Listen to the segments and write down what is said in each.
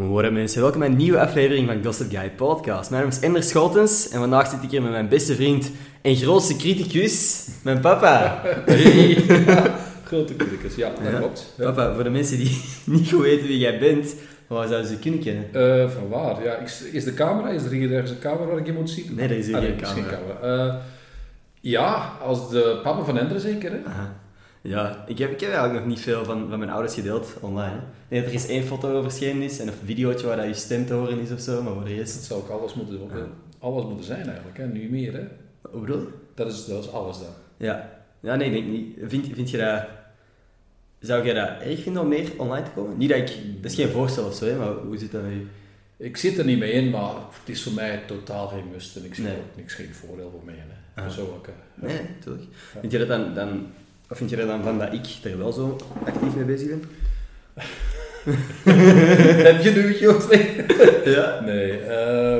Goedemorgen mensen, welkom bij een nieuwe aflevering van Gossip Guy Podcast. Mijn naam is Ender Schotens en vandaag zit ik hier met mijn beste vriend en grootste criticus, mijn papa. Hey. Grote criticus, ja, dat Ja. klopt. Ja. Papa, voor de mensen die niet goed weten wie jij bent, waar zouden ze je kunnen kennen? Eh, van waar? Ja, is, is de camera? Is er hier ergens een camera waar ik je moet zien? Nee, er is hier Ah, geen er is camera. Eh, ja, als de papa van Ender zeker, hè? Aha. Ja, ik heb, ik heb eigenlijk nog niet veel van, van mijn ouders gedeeld online. Ik denk dat er eens één foto over verschenen is en een videootje waar dat je stem te horen is of zo, maar voor de Dat rest... zou ook alles moeten, alles moeten zijn eigenlijk, hè? Nu meer, hè? Hoe bedoel je? Dat is, dat is alles dan. Ja. Ja, nee, denk niet. Vind, vind je dat... Zou jij dat erg vinden om meer online te komen? Niet dat ik... Dat is geen voorstel of zo, hè, maar hoe zit dat met u? Ik zit er niet mee in, maar het is voor mij totaal geen must en ik zie Nee. ook niks geen voordeel voor mij in, hè? Persoonlijk, hè. Nee. Ja. Vind je dat dan... dan of vind je er dan van dat ik er wel zo actief mee bezig ben? Heb je nu je twee? Ja. Nee, eh,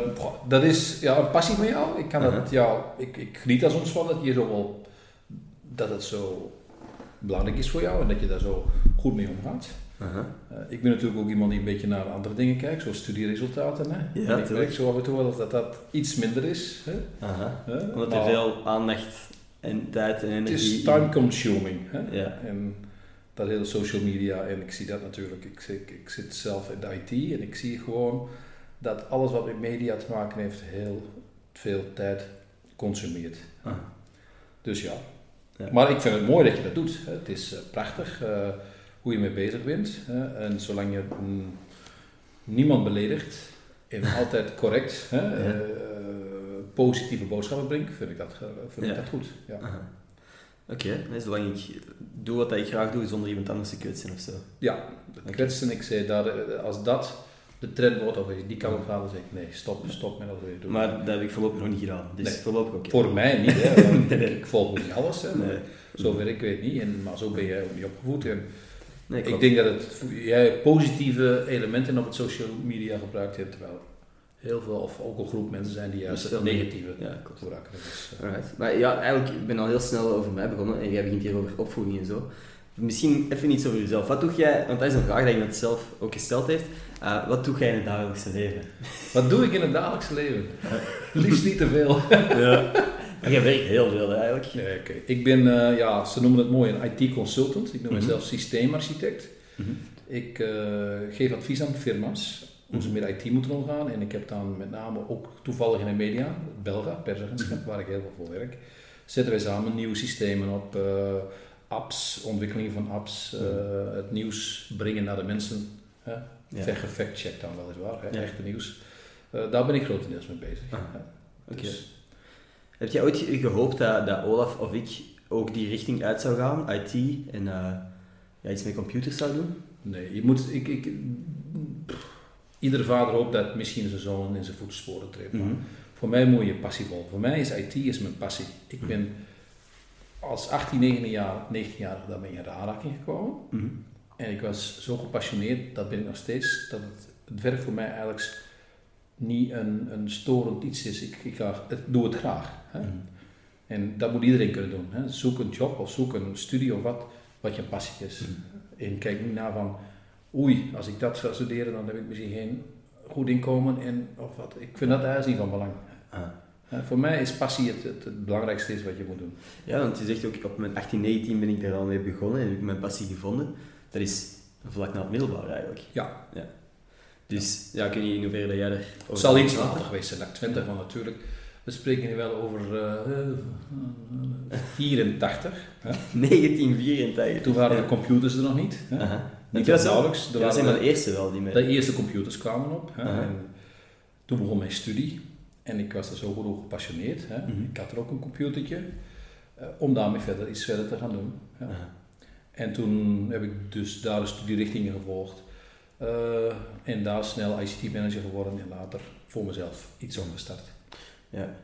dat is ja, een passie van jou. Ik, kan dat, Uh-huh. ja, ik, ik geniet daar soms van dat, je zo wel, dat het zo belangrijk is voor jou en dat je daar zo goed mee omgaat. Eh, ik ben natuurlijk ook iemand die een beetje naar andere dingen kijkt, zoals studieresultaten. Hè? Ja, en ik merk zo af en toe wel dat dat iets minder is. Hè? Aha. Hè? Omdat er Maar veel aandacht en tijd en Het energie... is time consuming. Hè? Ja. En dat hele social media, en ik zie dat natuurlijk. Ik, zit- ik, zit zelf in de IT en ik zie gewoon dat alles wat met media te maken heeft, heel veel tijd consumeert. Ah. Dus ja. Ja. Maar ik vind het mooi dat je dat doet. Het is eh, prachtig eh, hoe je mee bezig bent. Hè. En zolang je mm, niemand beledigt en altijd correct hè, Ja. eh, positieve boodschappen brengt, vind ik dat, eh, vind ik dat goed. Ja. Oké, nee, zolang ik doe wat ik graag doe zonder iemand anders te kwetsen of zo. Ja, kwetsen, ik zei, dat, eh, als dat de trend wordt, of je die gaat, dan zeg ik nee, stop, stop met dat je doen. Maar dat heb ik voorlopig nog niet gedaan. Dus Nee. voorlopig ook. Voor mij niet, hè, Nee, ik volg niet alles, hè, Nee. zover ik weet niet, en, maar zo ben jij ook niet opgevoed. En ik denk dat het, jij positieve elementen op het social media gebruikt hebt, terwijl heel veel, of ook een groep mensen zijn die juist het negatieve Ja. Dus, eh, Alright. Maar ja, eigenlijk, ik ben al heel snel over mij begonnen en jij begint hier over opvoeding en zo. Misschien even iets over jezelf. Wat doe jij, want dat is een vraag die iemand zelf ook gesteld heeft. Uh, wat doe jij in het dagelijkse leven? Wat doe ik in het dagelijkse leven? Liefst niet te veel. Ja. Maar jij werkt heel veel eigenlijk. Nee, oké. Ik ben, eh, ja, ze noemen het mooi, een IT-consultant. Ik noem Mhm. mezelf systeemarchitect. Mhm. Ik eh, geef advies aan firma's hoe ze Mhm. moeten omgaan. En ik heb dan met name ook toevallig in de media, Belga, persagentschap, waar ik heel veel voor werk, zetten wij samen nieuwe systemen op, eh, apps, ontwikkeling van apps, eh, Mhm. het nieuws brengen naar de mensen. Hè? Ja. Dan weliswaar, hè? Ja. echte nieuws. Eh, daar ben ik grotendeels mee bezig. Ah. Dus- Heb jij ooit gehoopt dat, dat Olaf of ik ook die richting uit zou gaan, IT, en ja, iets met computers zou doen? Nee, je moet, ik, ik, iedere vader hoopt dat misschien zijn zoon in zijn voetsporen treedt. Maar Mhm. voor mij moet je passie volgen. Voor mij is IT is mijn passie. Ik ben als 18, 19 jaar, 19 jaar daarmee in de aanraking gekomen. Mhm. En ik was zo gepassioneerd, dat ben ik nog steeds, dat het, het werk voor mij eigenlijk niet een, een storend iets is. Ik, ik ga, ik doe het graag. Hè? Mhm. En dat moet iedereen kunnen doen. Hè? Zoek een job of zoek een studie of wat, wat je passie is. En kijk niet naar van, oei, als ik dat zou studeren, dan heb ik misschien geen goed inkomen en of wat. Ik vind dat eigenlijk niet van belang. Ah. Voor mij is passie het, het, het belangrijkste is wat je moet doen. Ja, want je zegt ook, op mijn 18, 19 ben ik daar al mee begonnen en heb ik mijn passie gevonden. Dat is vlak na het middelbaar eigenlijk. Ja. Dus ja, kun je in hoeverre dat jij er... Het zal iets later geweest zijn, like 20, want natuurlijk, we spreken nu wel over eh, 84. Hè? 1984. Toen waren Ja. de computers er nog niet. Hè? Niet Dat was nauwelijks. Zijn waren dan de eerste wel die mee... de eerste computers kwamen op. Hè? Toen begon mijn studie. En ik was er zo goed over gepassioneerd. Hè? Mhm. Ik had er ook een computertje. eh, om daarmee verder iets verder te gaan doen. Ja. En toen heb ik dus daar de studierichtingen gevolgd. Eh, en daar snel ICT-manager geworden en later voor mezelf iets opgestart. Ja.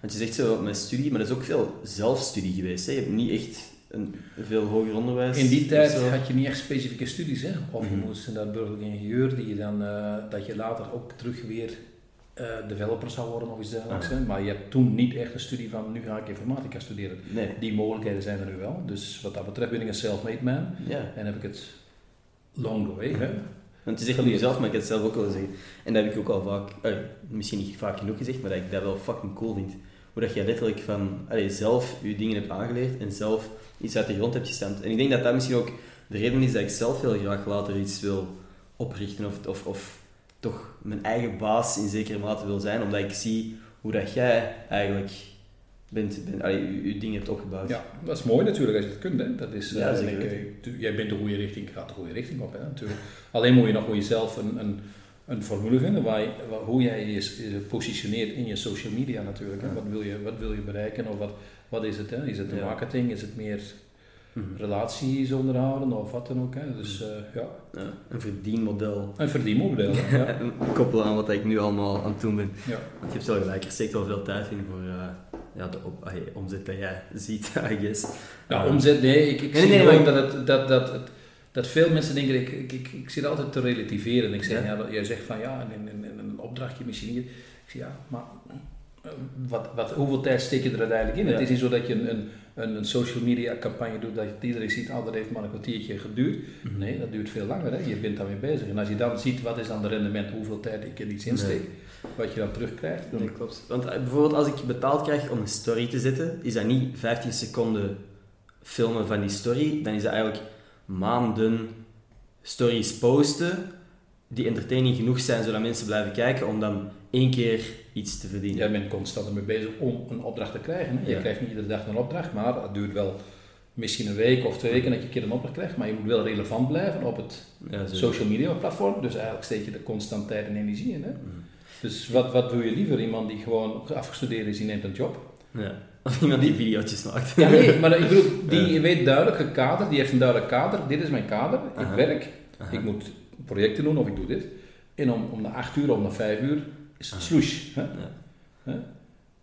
Want je zegt zo met studie, maar dat is ook veel zelfstudie geweest. Hè? Je hebt niet echt een, veel hoger onderwijs. In die tijd had je niet echt specifieke studies. Hè? Of je Mhm. moest naar burgerlijk ingenieur, die je dan, eh, dat je later ook terug weer eh, developer zou worden of iets dergelijks. Ah. Maar je hebt toen niet echt een studie van nu ga ik informatica studeren. Nee. Die mogelijkheden zijn er nu wel. Dus wat dat betreft ben ik een self-made man. Ja. En heb ik het long the way. Hè? Want het is echt niet jezelf, maar ik heb het zelf ook wel zeggen. En dat heb ik ook al vaak, eh, misschien niet vaak genoeg gezegd, maar dat ik dat wel fucking cool vind. Hoe dat je letterlijk van allee, zelf je dingen hebt aangeleerd en zelf iets uit de grond hebt gestampt. En ik denk dat dat misschien ook de reden is dat ik zelf heel graag later iets wil oprichten of, of, of toch mijn eigen baas in zekere mate wil zijn, omdat ik zie hoe dat jij eigenlijk bent, bent allee, je, je dingen hebt opgebouwd. Ja, dat is mooi natuurlijk als je het kunt. Hè. Dat is, Ja, eh, ik, eh, jij bent de goede richting, gaat de goede richting op. Hè, natuurlijk. Alleen moet je nog voor jezelf een, een, een formule vinden waar je, hoe jij je, positioneert in je social media natuurlijk. Ja. Wat, wil je, wat wil je bereiken of wat, wat is het? Hè? Is het de Ja. marketing? Is het meer Mhm. relaties onderhouden of wat dan ook? Hè? Dus eh, ja, Ja, een verdienmodel. een verdienmodel. Ja. En koppelen aan wat ik nu allemaal aan het doen ben. Ja. Want je hebt wel gelijk, er steekt wel veel tijd in voor eh, ja, de op, omzet dat jij ziet, I guess. Nou, Eh, omzet, nee, ik, ik Nee, zie nee, gewoon dat, het, dat, dat, het, dat veel mensen denken, ik, ik, ik, ik zit altijd te relativeren. Ik zeg, Ja. ja. dat, jij zegt van ja, in, in een opdrachtje misschien. Ik zeg ja, maar eh, wat, wat, hoeveel tijd steek je er uiteindelijk in? Ja. Het is niet zo dat je een, een, een, een social media campagne doet, dat iedereen ziet, ah, dat heeft maar een kwartiertje geduurd. Mhm. Nee, dat duurt veel langer. Hè. Je bent daarmee bezig. En als je dan ziet, wat is dan de rendement, hoeveel tijd ik in iets insteek, wat je dan terugkrijgt. dan- Nee, klopt. Want eh, bijvoorbeeld als ik betaald krijg om een story te zetten, is dat niet 15 seconden filmen van die story, dan is dat eigenlijk maanden stories posten die entertaining genoeg zijn zodat mensen blijven kijken om dan één keer iets te verdienen. Jij bent constant ermee bezig om een opdracht te krijgen. Hè? Je Ja. krijgt niet iedere dag een opdracht, maar het duurt wel misschien een week of twee weken dat je een keer een opdracht krijgt. Maar je moet wel relevant blijven op het Ja, social media platform. Dus eigenlijk steek je er constant tijd en energie in. Hè? Mhm. Dus wat, wat doe je liever? Iemand die gewoon afgestudeerd is, die neemt een job? Ja. Of iemand die video's maakt. Ja, nee, maar ik bedoel, die weet duidelijk een kader, die heeft een duidelijk kader. Dit is mijn kader, ik Aha. werk, Aha. ik moet projecten doen of ik doe dit. En om, om de acht uur, om de vijf uur is Aha. swoosh. Hè? Ja.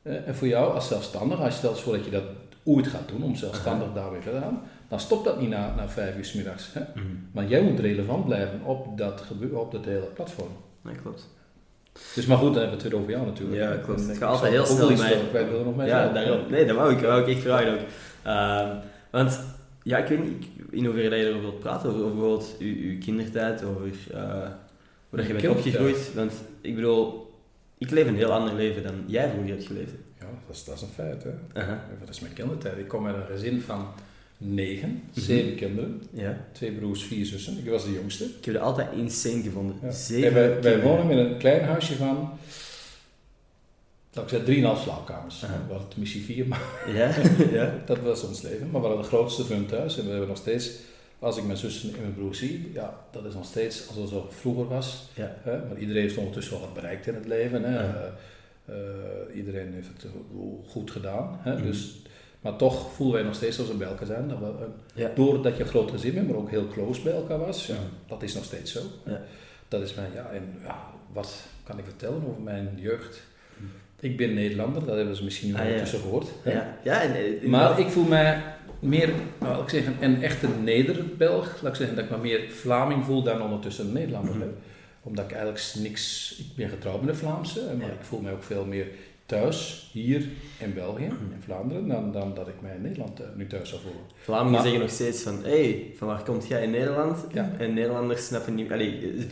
Eh, En voor jou als zelfstandig, als je stelt voor dat je dat ooit gaat doen, om zelfstandig daarmee verder te gaan, dan stopt dat niet na, na vijf uur 's middags. Hè? Mhm. Maar jij moet relevant blijven op dat, op dat hele platform. Ja, klopt. Dus maar goed, dan hebben we het weer over jou natuurlijk. Ja, klopt. Het ik gaat altijd heel snel vertellen, kwijt willen nog mij Ja, daarom. Nee, dat wou ik, dat wou ik echt vragen ook. Ehm, want, ja, ik weet niet in hoeverre dat je erover wilt praten, over, over bijvoorbeeld je, je kindertijd, over eh, hoe dat je bent opgegroeid. Want, ik bedoel, ik leef een heel ander leven dan jij vroeger hebt geleefd. Ja, dat is, dat is een feit. Hè. Wat is mijn kindertijd? Ik kom uit een gezin van negen, Mhm. zeven kinderen, Ja. twee broers, vier zussen. Ik was de jongste. Ik heb het altijd insane gevonden. Ja. Zeven En wij, wonen in een klein huisje van, laat ik zeggen, drieënhalf slaapkamers. Aha. We hadden er misschien vier, maar Ja? ja? dat was ons leven. Maar we hadden de grootste van thuis en we hebben nog steeds, als ik mijn zussen en mijn broer zie, ja, dat is nog steeds als het zo vroeger was. Ja. Hè? Maar iedereen heeft ondertussen wel wat bereikt in het leven. Hè? Eh, eh, iedereen heeft het goed gedaan. Hè? Mhm. Dus, maar toch voelen wij nog steeds als we bij elkaar zijn. Dat we Ja. Doordat je een groot gezin bent, maar ook heel close bij elkaar was. Ja, dat is nog steeds zo. Ja. Dat is mijn, ja, en ja, wat kan ik vertellen over mijn jeugd? Mhm. Ik ben Nederlander, dat hebben ze misschien nu Ah, ondertussen gehoord. Ja, ja en, eh, Maar ik voel mij meer, nou, ik zeggen, een echte Neder-Belg. Laat ik zeggen dat ik me meer Vlaming voel dan ondertussen een Nederlander. Hè. Omdat ik eigenlijk niks... Ik ben getrouwd met een Vlaamse, maar ik voel mij ook veel meer thuis, hier in België, in Vlaanderen, dan, dan dat ik mij in Nederland eh, nu thuis zou voelen. Vlamingen Maar- zeggen nog steeds van, hé, hey, van waar komt jij in Nederland? Ja. En Nederlanders snappen niet, allee, eh,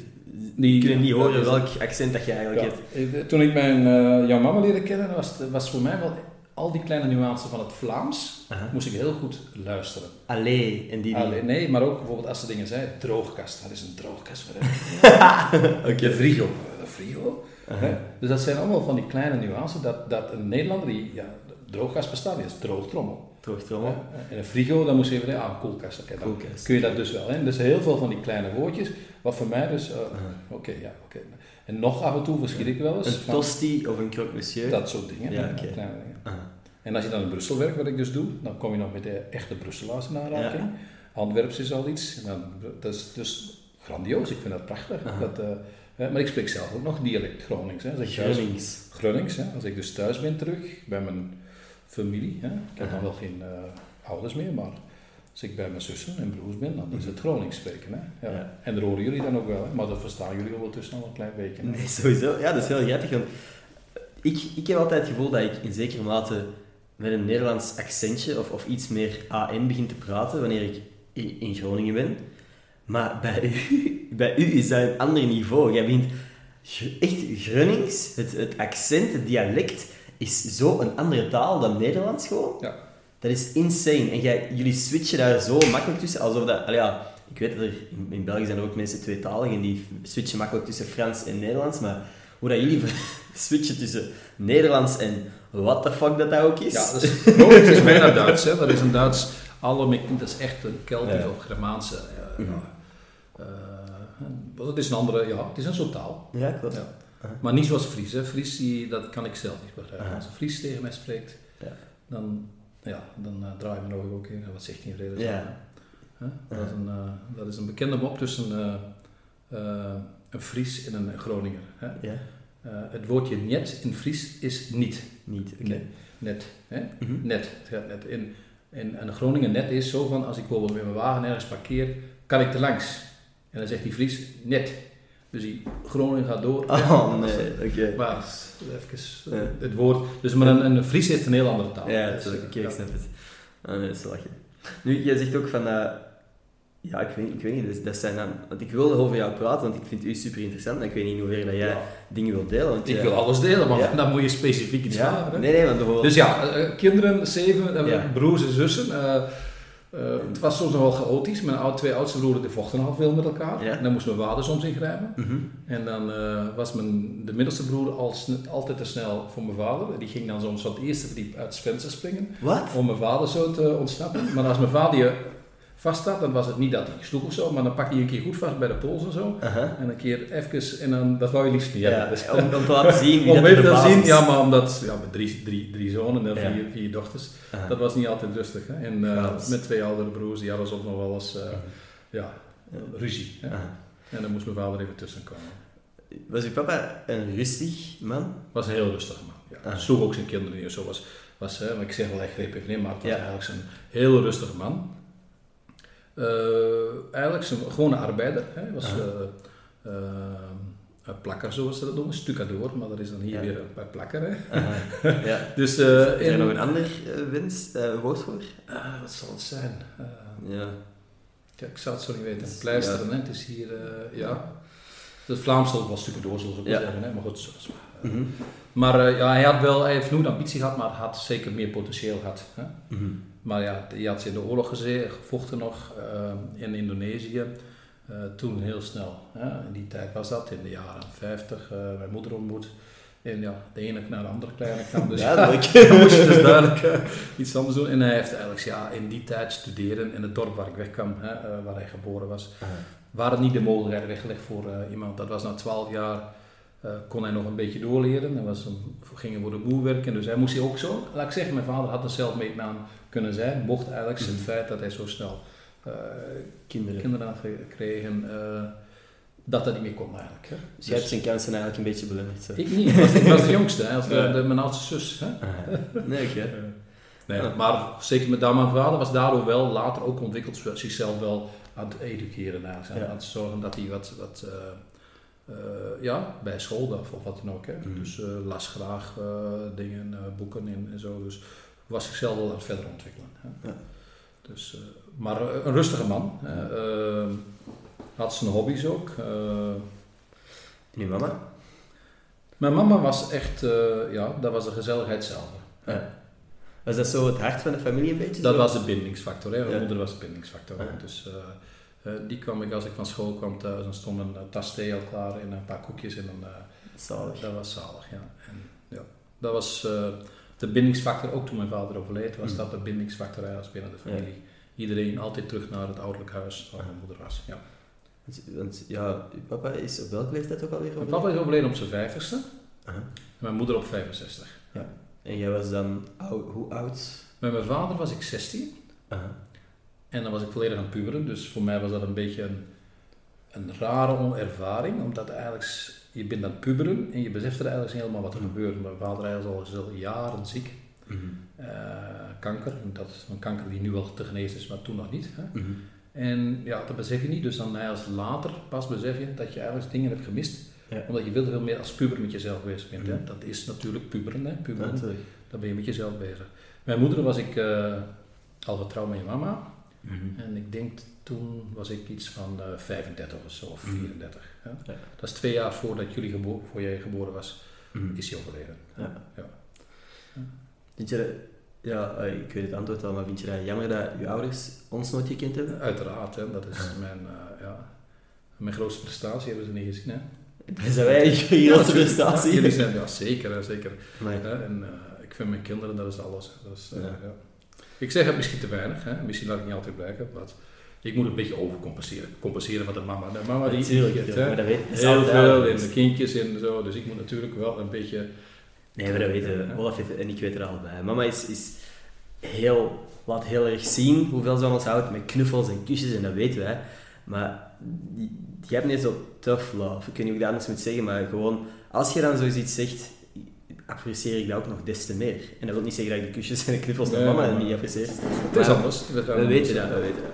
Die kunnen niet dat horen welk accent dat je eigenlijk Ja. hebt. Eh, Toen ik mijn, jouw mama leerde kennen, was, was voor mij wel al die kleine nuances van het Vlaams, Aha. moest ik heel goed luisteren. Allee, en die... Alleen, nee, maar ook bijvoorbeeld als ze dingen zei, droogkast. Wat is een droogkast voor hem? Oké. De frigo. De frigo? Dus dat zijn allemaal van die kleine nuances, dat, dat een Nederlander die, ja, de droogkast bestaat niet, dat is droogtrommel. Droogtrommel. En een frigo, dan moest je even, ja, een koelkast. Dan Koelkast. kun je dat dus wel. Hè? Dus heel veel van die kleine woordjes, wat voor mij dus, eh, oké, ja, oké. En nog af en toe verschiet ik wel eens Een van tosti of een croque monsieur. dat soort dingen. Ja, kleine dingen. En als je dan in Brussel werkt, wat ik dus doe, dan kom je nog met de echte Brusselaars in aanraking. Antwerps is al iets. Dan, dat is dus grandioos, ik vind dat prachtig. Dat, eh, hè, maar ik spreek zelf ook nog dialect Gronings. Hè. Als ik thuis, Gronings. Gronings, hè. Als ik dus thuis ben terug bij mijn familie. Hè. Ik heb dan wel geen eh, ouders meer, maar als ik bij mijn zussen en broers ben, dan is het Gronings spreken. Hè. Ja. Ja. En dat horen jullie dan ook wel, hè. maar dat verstaan jullie ondertussen al een klein beetje. hè. Nee, sowieso. Ja, dat is heel grappig. Want ik, ik heb altijd het gevoel dat ik in zekere mate met een Nederlands accentje of, of iets meer AN begin te praten wanneer ik in, in Groningen ben. Maar bij u bij u is dat een ander niveau. Jij bent echt Grunnings, het, het accent, het dialect, is zo een andere taal dan Nederlands gewoon. Ja. Dat is insane. En jij, jullie switchen daar zo makkelijk tussen, alsof dat... allee, ja, ik weet dat er in, in België zijn er ook mensen tweetalig en die switchen makkelijk tussen Frans en Nederlands, maar hoe dat jullie switchen tussen Nederlands en what the fuck dat dat ook is. Ja, dat is, is bijna Duits. Hè. Dat is een Duits, alle, dat is echt een Keltisch Ja. of Germaanse. ja. Eh, het is een andere, ja, het is een soort taal. Ja, klopt. Ja. Maar niet zoals Fries. Hè. Fries, die, dat kan ik zelf niet begrijpen. Als een Fries tegen mij spreekt, Ja. dan, ja, dan uh, draai ik mijn ogen ook in. Wat zegt die in? Ja. Hè? Dat, is een, eh, dat is een bekende mop tussen eh, eh, een Fries en een Groninger. Hè? Ja, Eh, het woordje net in Fries is niet. niet. Oké. Net. Hè? Mhm. Net. Het gaat net. In, in, en een Groningen net is zo van, als ik bijvoorbeeld met mijn wagen ergens parkeer, kan ik er langs. En dan zegt die Fries, net. Dus die Groningen gaat door. Oh, nee, oké. Maar even Ja. het woord. Dus maar een, een Fries heeft een heel andere taal. Ja, Dus, natuurlijk. Oké, ja. ik snap het. Ah, nee, dat is lachen. Nu, jij zegt ook van... eh, ja, ik weet, ik weet niet, dat, dat zijn dan... Want ik wilde over jou praten, want ik vind u super interessant, en ik weet niet in hoeverre dat jij Ja. dingen wilt delen. Want, Ik ja, wil alles delen, maar Ja. dan moet je specifiek iets ja, vragen. hè. Nee, nee, want bijvoorbeeld... Dus ja, eh, kinderen, zeven, eh, broers en zussen. eh, eh, het was soms nog wel chaotisch. Mijn twee oudste broers die vochten nogal veel met elkaar. Ja. En dan moest mijn vader soms ingrijpen. Mhm. En dan eh, was mijn, de middelste broer al altijd te snel voor mijn vader. Die ging dan soms van het eerste verdiep uit het springen. Wat? Om mijn vader zo te ontsnappen. Maar als mijn vader je vast had, dan was het niet dat hij sloeg of zo. Maar dan pakte hij een keer goed vast bij de pols en zo. Aha. En een keer even, en dan, dat wou je liefst niet Ja, hebben. Dus- om, om te laten zien wie om dat even te baas zien, ja, maar omdat, ja, met drie, drie, drie zonen en Ja. vier, vier dochters, Aha. dat was niet altijd rustig. Hè? En eh, met twee oudere broers, die hadden soms nog wel eens, eh, ja, ruzie. Hè? En dan moest mijn vader even tussenkomen. Was uw papa een rustig man? was een heel rustige man. Ja. Sloeg ook zijn kinderen niet. Zo was, was, hè, maar ik zeg wel, hij greep even in, maar het was Ja. eigenlijk een heel rustige man. Eh, eigenlijk zijn gewone arbeider. Hij was eh, eh, een plakker, zoals ze dat noemen, stucadoor, maar dat is dan hier Ja. weer een, een plakker. Hè. Aha. ja. Dus, Is er in- nog een ander eh, woord voor? Wat zal het zijn? Ja. ja, ik zou het zo niet weten. Dus, Pleisteren, hè. het is hier, ja. Het Vlaams zal het wel stukken door, zoals ik Ja. wel zeggen. Hè. Maar goed, zo- zo, Mhm. Maar eh, ja, hij had wel, hij heeft genoeg ambitie gehad, maar had zeker meer potentieel gehad. Hè. Mhm. Maar ja, hij had in de oorlog gevochten nog eh, in Indonesië. Eh, toen heel snel. Hè. In die tijd was dat, in de jaren 50. eh, mijn moeder ontmoet. En ja, de ene naar de andere kleine kwam. Dus ja, moest je dus duidelijk iets anders doen. En hij heeft eigenlijk ja, in die tijd studeren in het dorp waar ik wegkwam, hè, waar hij geboren was. Aha. Waren niet de mogelijkheden weggelegd voor iemand. Dat was na 12 jaar. Eh, kon hij nog een beetje doorleren. Hij was een, ging voor de boer werken. Dus hij moest hij ook zo. Laat ik zeggen, mijn vader had er zelf mee aan kunnen zijn. Mocht eigenlijk Mhm. het feit dat hij zo snel eh, Kinderen. kinderen had gekregen. eh, dat dat niet meer kon eigenlijk. Hè. Dus jij hebt zijn kansen eigenlijk een beetje belemmerd. Zo. ik niet. Ik was, ik was de jongste. Hè, als de, Ja. de- mijn oudste zus. Hè. Aha. Nee, oké. Nee, Ja. maar zeker met daar, mijn vader was daardoor wel later ook ontwikkeld, zichzelf wel aan het educeren. Eigenlijk, Ja. Aan het zorgen dat hij wat, wat ja, bij school of, wat dan ook. Hè. Mhm. Dus eh, las graag eh, dingen, eh, boeken en, en zo. Dus was zichzelf wel aan het verder ontwikkelen. Hè. Ja. Dus, eh, maar eh, een rustige man. hè. Eh, had zijn hobby's ook. Eh, En uw mama? mijn mama was echt, eh, ja, dat was de gezelligheid zelf. Ja. Was dat zo het hart van de familie een beetje? Dat zo? was de bindingsfactor. Hè. Mijn Ja. moeder was de bindingsfactor. Dus eh, eh, die kwam ik als ik van school kwam thuis en stond een eh, tas thee al klaar en een paar koekjes en eh, Zalig. dat was zalig. Ja. En, ja, dat was de bindingsfactor. Ook toen mijn vader overleed was Mm. dat de bindingsfactor eigenlijk binnen de familie. Iedereen altijd terug naar het ouderlijk huis waar mijn moeder was. Ja. Want, ja, uw papa is op welke leeftijd ook alweer Mijn overleden? papa is overleden op zijn vijftigste Aha. en mijn moeder op 65. En jij was dan ou- hoe oud? Met mijn vader was ik 16 Aha. En dan was ik volledig aan het puberen, dus voor mij was dat een beetje een, een rare ervaring, omdat eigenlijk, je bent aan het puberen en je beseft er eigenlijk niet helemaal wat er gebeurt. Mijn vader eigenlijk is al jaren ziek, Mhm. eh, kanker, dat is een kanker die nu wel te genezen is, maar toen nog niet. Hè. Mhm. En ja, dat besef je niet, dus dan als later pas besef je dat je eigenlijk dingen hebt gemist, Ja. omdat je veel te veel meer als puber met jezelf bezig bent. Hè. Mhm. Dat is natuurlijk puberen, hè. Puberen. Dan ben je met jezelf bezig. Mijn moeder was ik eh, al getrouwd met je mama. En ik denk toen was ik iets van eh 35 of zo, of Mhm. 34. hè. Ja. Dat is twee jaar voordat jullie gebo voor jij geboren was, Mhm. is hij overleden. Ja. Ja. Vind je dat, ja, eh, ik weet het antwoord al, maar vind je dat jammer dat je ouders ons nooit gekend hebben? Uiteraard, hè, dat is mijn, eh, ja, mijn grootste prestatie, hebben ze niet gezien. Hè? Dat zijn wij je grootste prestatie. Ja, jullie zijn, ja, zeker, hè, zeker. Hè, en eh, ik vind mijn kinderen, dat is alles. hè. Dat is, eh, Ja. Ik zeg het misschien te weinig, hè? misschien laat ik niet altijd blijken, maar ik moet een beetje overcompenseren. Compenseren van de mama. De mama die Natuurlijk, het, hè, maar dat weet dat heel veel en de kindjes en zo, dus ik moet natuurlijk wel een beetje... Nee, maar dat weten we. Ja. Olaf en ik weet er al bij. Mama is, is heel, laat heel erg zien hoeveel ze van ons houdt, met knuffels en kusjes, en dat weten wij. Maar jij hebt niet zo tough love. Ik weet niet hoe ik dat anders moet zeggen, maar gewoon, als je dan zoiets zegt, apprecieer ik dat ook nog des te meer. En dat wil niet zeggen dat ik de kusjes en de knuffels van Nee, mama maar- niet apprecieer. Het is anders. We, weten dat, we weten dat.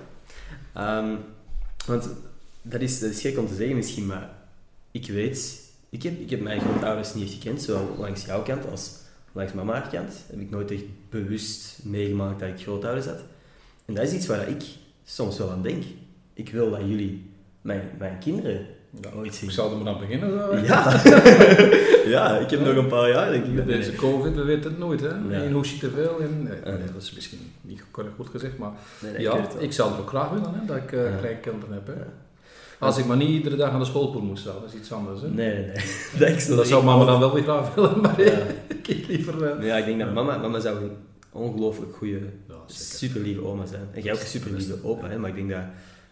Ehm, want dat is, dat is gek om te zeggen misschien, maar ik weet... Ik heb, ik heb mijn grootouders niet echt gekend, zowel langs jouw kant als langs mama haar kant. Heb ik nooit echt bewust meegemaakt dat ik grootouders had. En dat is iets waar ik soms wel aan denk. Ik wil dat jullie mijn, mijn kinderen Ja, ooit zien. ik zal er maar aan beginnen. Zo. Ja. ja, ik heb nog een paar jaar, denk ik. Met deze COVID, we weten het nooit. Hè? Ja. Eén hoesje te veel. En, nee, nee, dat is misschien niet correct goed gezegd, maar Nee, nee, ja, wel. ik zou het ook graag willen hè, dat ik eh Ja. kleinkinderen heb. Hè. Als ik maar niet iedere dag aan de schoolpool moet staan, dat is iets anders. Hè. Nee, nee, nee. Dat, zou mama dan wel weer graag willen, maar Ja. ik liever... eh, Maar ja, ik denk dat mama, mama zou een ongelooflijk goede Ja, zeker. super lieve oma zijn. En jij ook een super lieve opa, hè? maar ik denk dat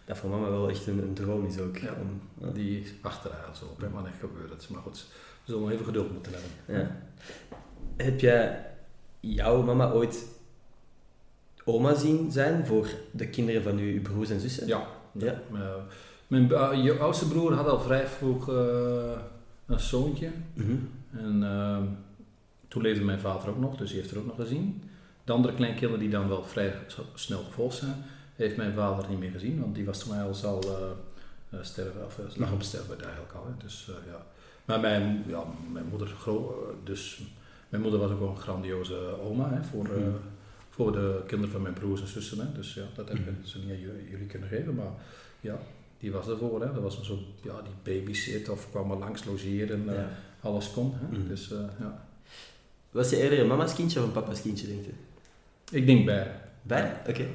dat voor mama wel echt een, een droom is ook. Ja. Om. Die achteraan zo op, hè, maar echt gebeurt het. Maar goed, we zullen nog even geduld moeten hebben. Ja. Heb jij jouw mama ooit oma zien zijn voor de kinderen van uw broers en zussen? Ja. Ja. Eh, mijn eh, je oudste broer had al vrij vroeg eh, een zoontje. Mhm. En ehm, toen leefde mijn vader ook nog, dus die heeft er ook nog gezien. De andere kleinkinderen die dan wel vrij snel gevolgd zijn, heeft mijn vader niet meer gezien, want die was toen al al uh, sterven, of uh, lag op sterven eigenlijk al. Hè. Dus, ja. Maar mijn, ja, mijn moeder, dus mijn moeder was ook wel een grandioze oma hè, voor, uh, voor de kinderen van mijn broers en zussen. Hè. Dus ja, dat heb ik ze niet aan jullie, kunnen geven, maar ja, die was ervoor. Hè. Dat was een soort, ja, die babysit of kwam er langs logeren. Uh, Ja. alles kon. Hè? Mhm. Dus, uh, ja. Was je eerder een mama's kindje of een papa's kindje, denk je? Ik denk bij. Bij? Oké.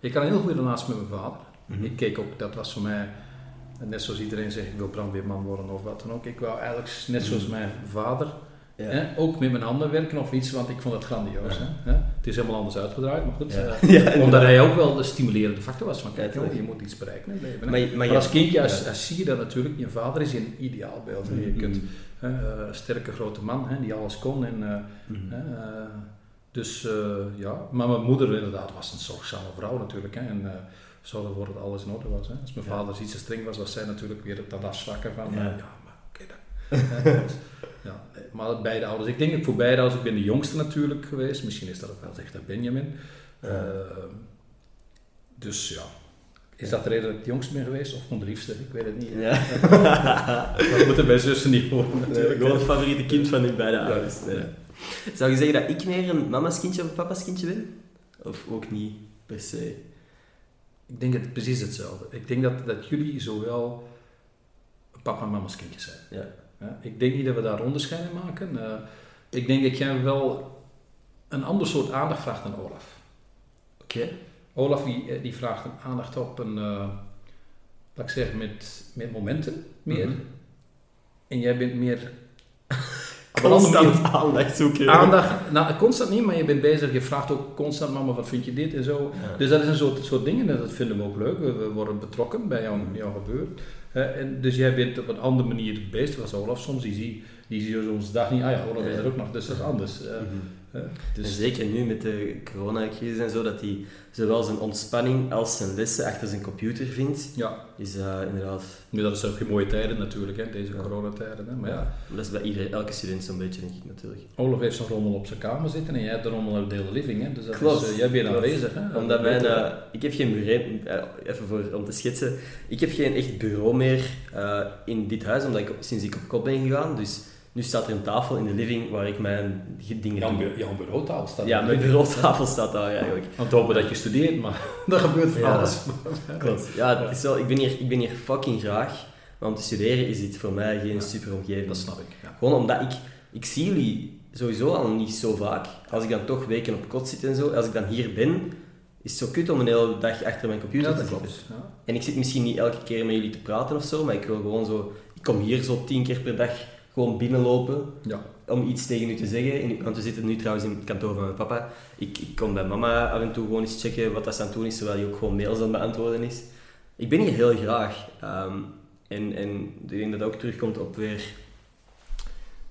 Ik had een heel goede relatie met mijn vader. Mhm. Ik keek ook, dat was voor mij, net zoals iedereen zegt, ik wil brandweerman worden of wat dan ook. Ik wou eigenlijk net zoals Mhm. mijn vader, Ja. hè, ook met mijn handen werken of iets, want ik vond het grandioos. Ja. Hè? Het is helemaal anders uitgedraaid, maar goed. Ja. eh, Ja, omdat hij ook wel de stimulerende factor was van, kijk joh, je moet iets bereiken in het leven. hè. Maar, als kindje, als, als zie je dat natuurlijk, je vader is een ideaalbeeld. hè. Je kunt hè, eh, sterke grote man hè, die alles kon. En, eh, Mhm. Dus eh, ja, maar mijn moeder inderdaad was een zorgzame vrouw natuurlijk. Hè, en uh, zorgde ervoor dat alles in orde was. Hè. Als mijn Ja. vader iets te streng was, was zij natuurlijk weer het afzwakken van, Ja. ja, maar oké dan. Dus, ja, nee, maar beide ouders, ik denk dat voor beide ouders, ik ben de jongste natuurlijk geweest. Misschien is dat ook wel echt dat Benjamin. Ja. Eh, dus ja, is dat de reden dat ik de jongste ben geweest? Of gewoon de liefste? Ik weet het niet. Ja. Dat moeten mijn zussen niet horen Nee, natuurlijk. gewoon het favoriete kind van uw beide ouders. Nee. Zou je zeggen dat ik meer een mama's kindje of een papa's kindje ben? Of ook niet per se? Ik denk het precies hetzelfde. Ik denk dat, dat jullie zowel papa en mama's kindjes zijn. Ja. Ja, ik denk niet dat we daar onderscheid in maken. Uh, ik denk dat jij wel een ander soort aandacht vraagt dan Olaf. Oké. Olaf die, die vraagt een aandacht op een, uh, laat ik zeggen, met, met momenten meer. Mhm. En jij bent meer... Constant aandacht zoeken. Aandacht, nou, constant niet, maar je bent bezig. Je vraagt ook constant, mama, wat vind je dit en zo. Ja. Dus dat is een soort, soort ding en dat vinden we ook leuk. We, we worden betrokken bij jouw, jouw gebeuren. Uh, en dus jij bent op een andere manier bezig, was Olaf soms. Die zie, die zie je soms dag niet. Ah ja, Olaf is er ook nog, dus dat is anders. Uh, Mhm. Dus dus, zeker nu met de coronacrisis en zo, dat hij zowel zijn ontspanning als zijn lessen achter zijn computer vindt, ja, is uh, inderdaad... nu dat is ook geen mooie tijden natuurlijk, hè, deze Ja. coronatijden. Hè, maar ja. Ja, dat is bij iedereen, elke student zo'n beetje, denk ik natuurlijk. Olaf heeft zijn rommel op zijn kamer zitten en jij hebt de rommel op de hele living. Hè, dus dat Klopt. is, uh, jij bent Klopt. aanwezig. Hè, Omdat Dat mijn, uh, ik heb geen bureau, even voor, om te schetsen, ik heb geen echt bureau meer uh, in dit huis, omdat ik sinds ik op kop ben gegaan, dus Nu staat er een tafel in de living waar ik mijn dingen Jouw, doe. jouw bureautafel staat Ja, mijn bureautafel staat daar eigenlijk. Om te hopen dat je studeert, maar dat gebeurt van Ja. alles. Klopt. Ja, het is wel, ik, ben hier, ik ben hier fucking graag, maar om te studeren is dit voor mij geen Ja. super omgeving. Dat snap ik. Ja. Gewoon omdat ik, ik zie jullie sowieso al niet zo vaak. Als ik dan toch weken op kot zit en zo, als ik dan hier ben, is het zo kut om een hele dag achter mijn computer Ja, te zitten. En ik zit misschien niet elke keer met jullie te praten of zo, maar ik wil gewoon zo... Ik kom hier zo tien keer per dag gewoon binnenlopen Ja. om iets tegen u te zeggen. En, want we zitten nu trouwens in het kantoor van mijn papa. Ik, ik kom bij mama af en toe gewoon eens checken wat dat aan het doen is, terwijl hij ook gewoon mails aan het beantwoorden is. Ik ben hier heel graag. Ehm, en, en ik denk dat dat ook terugkomt op weer...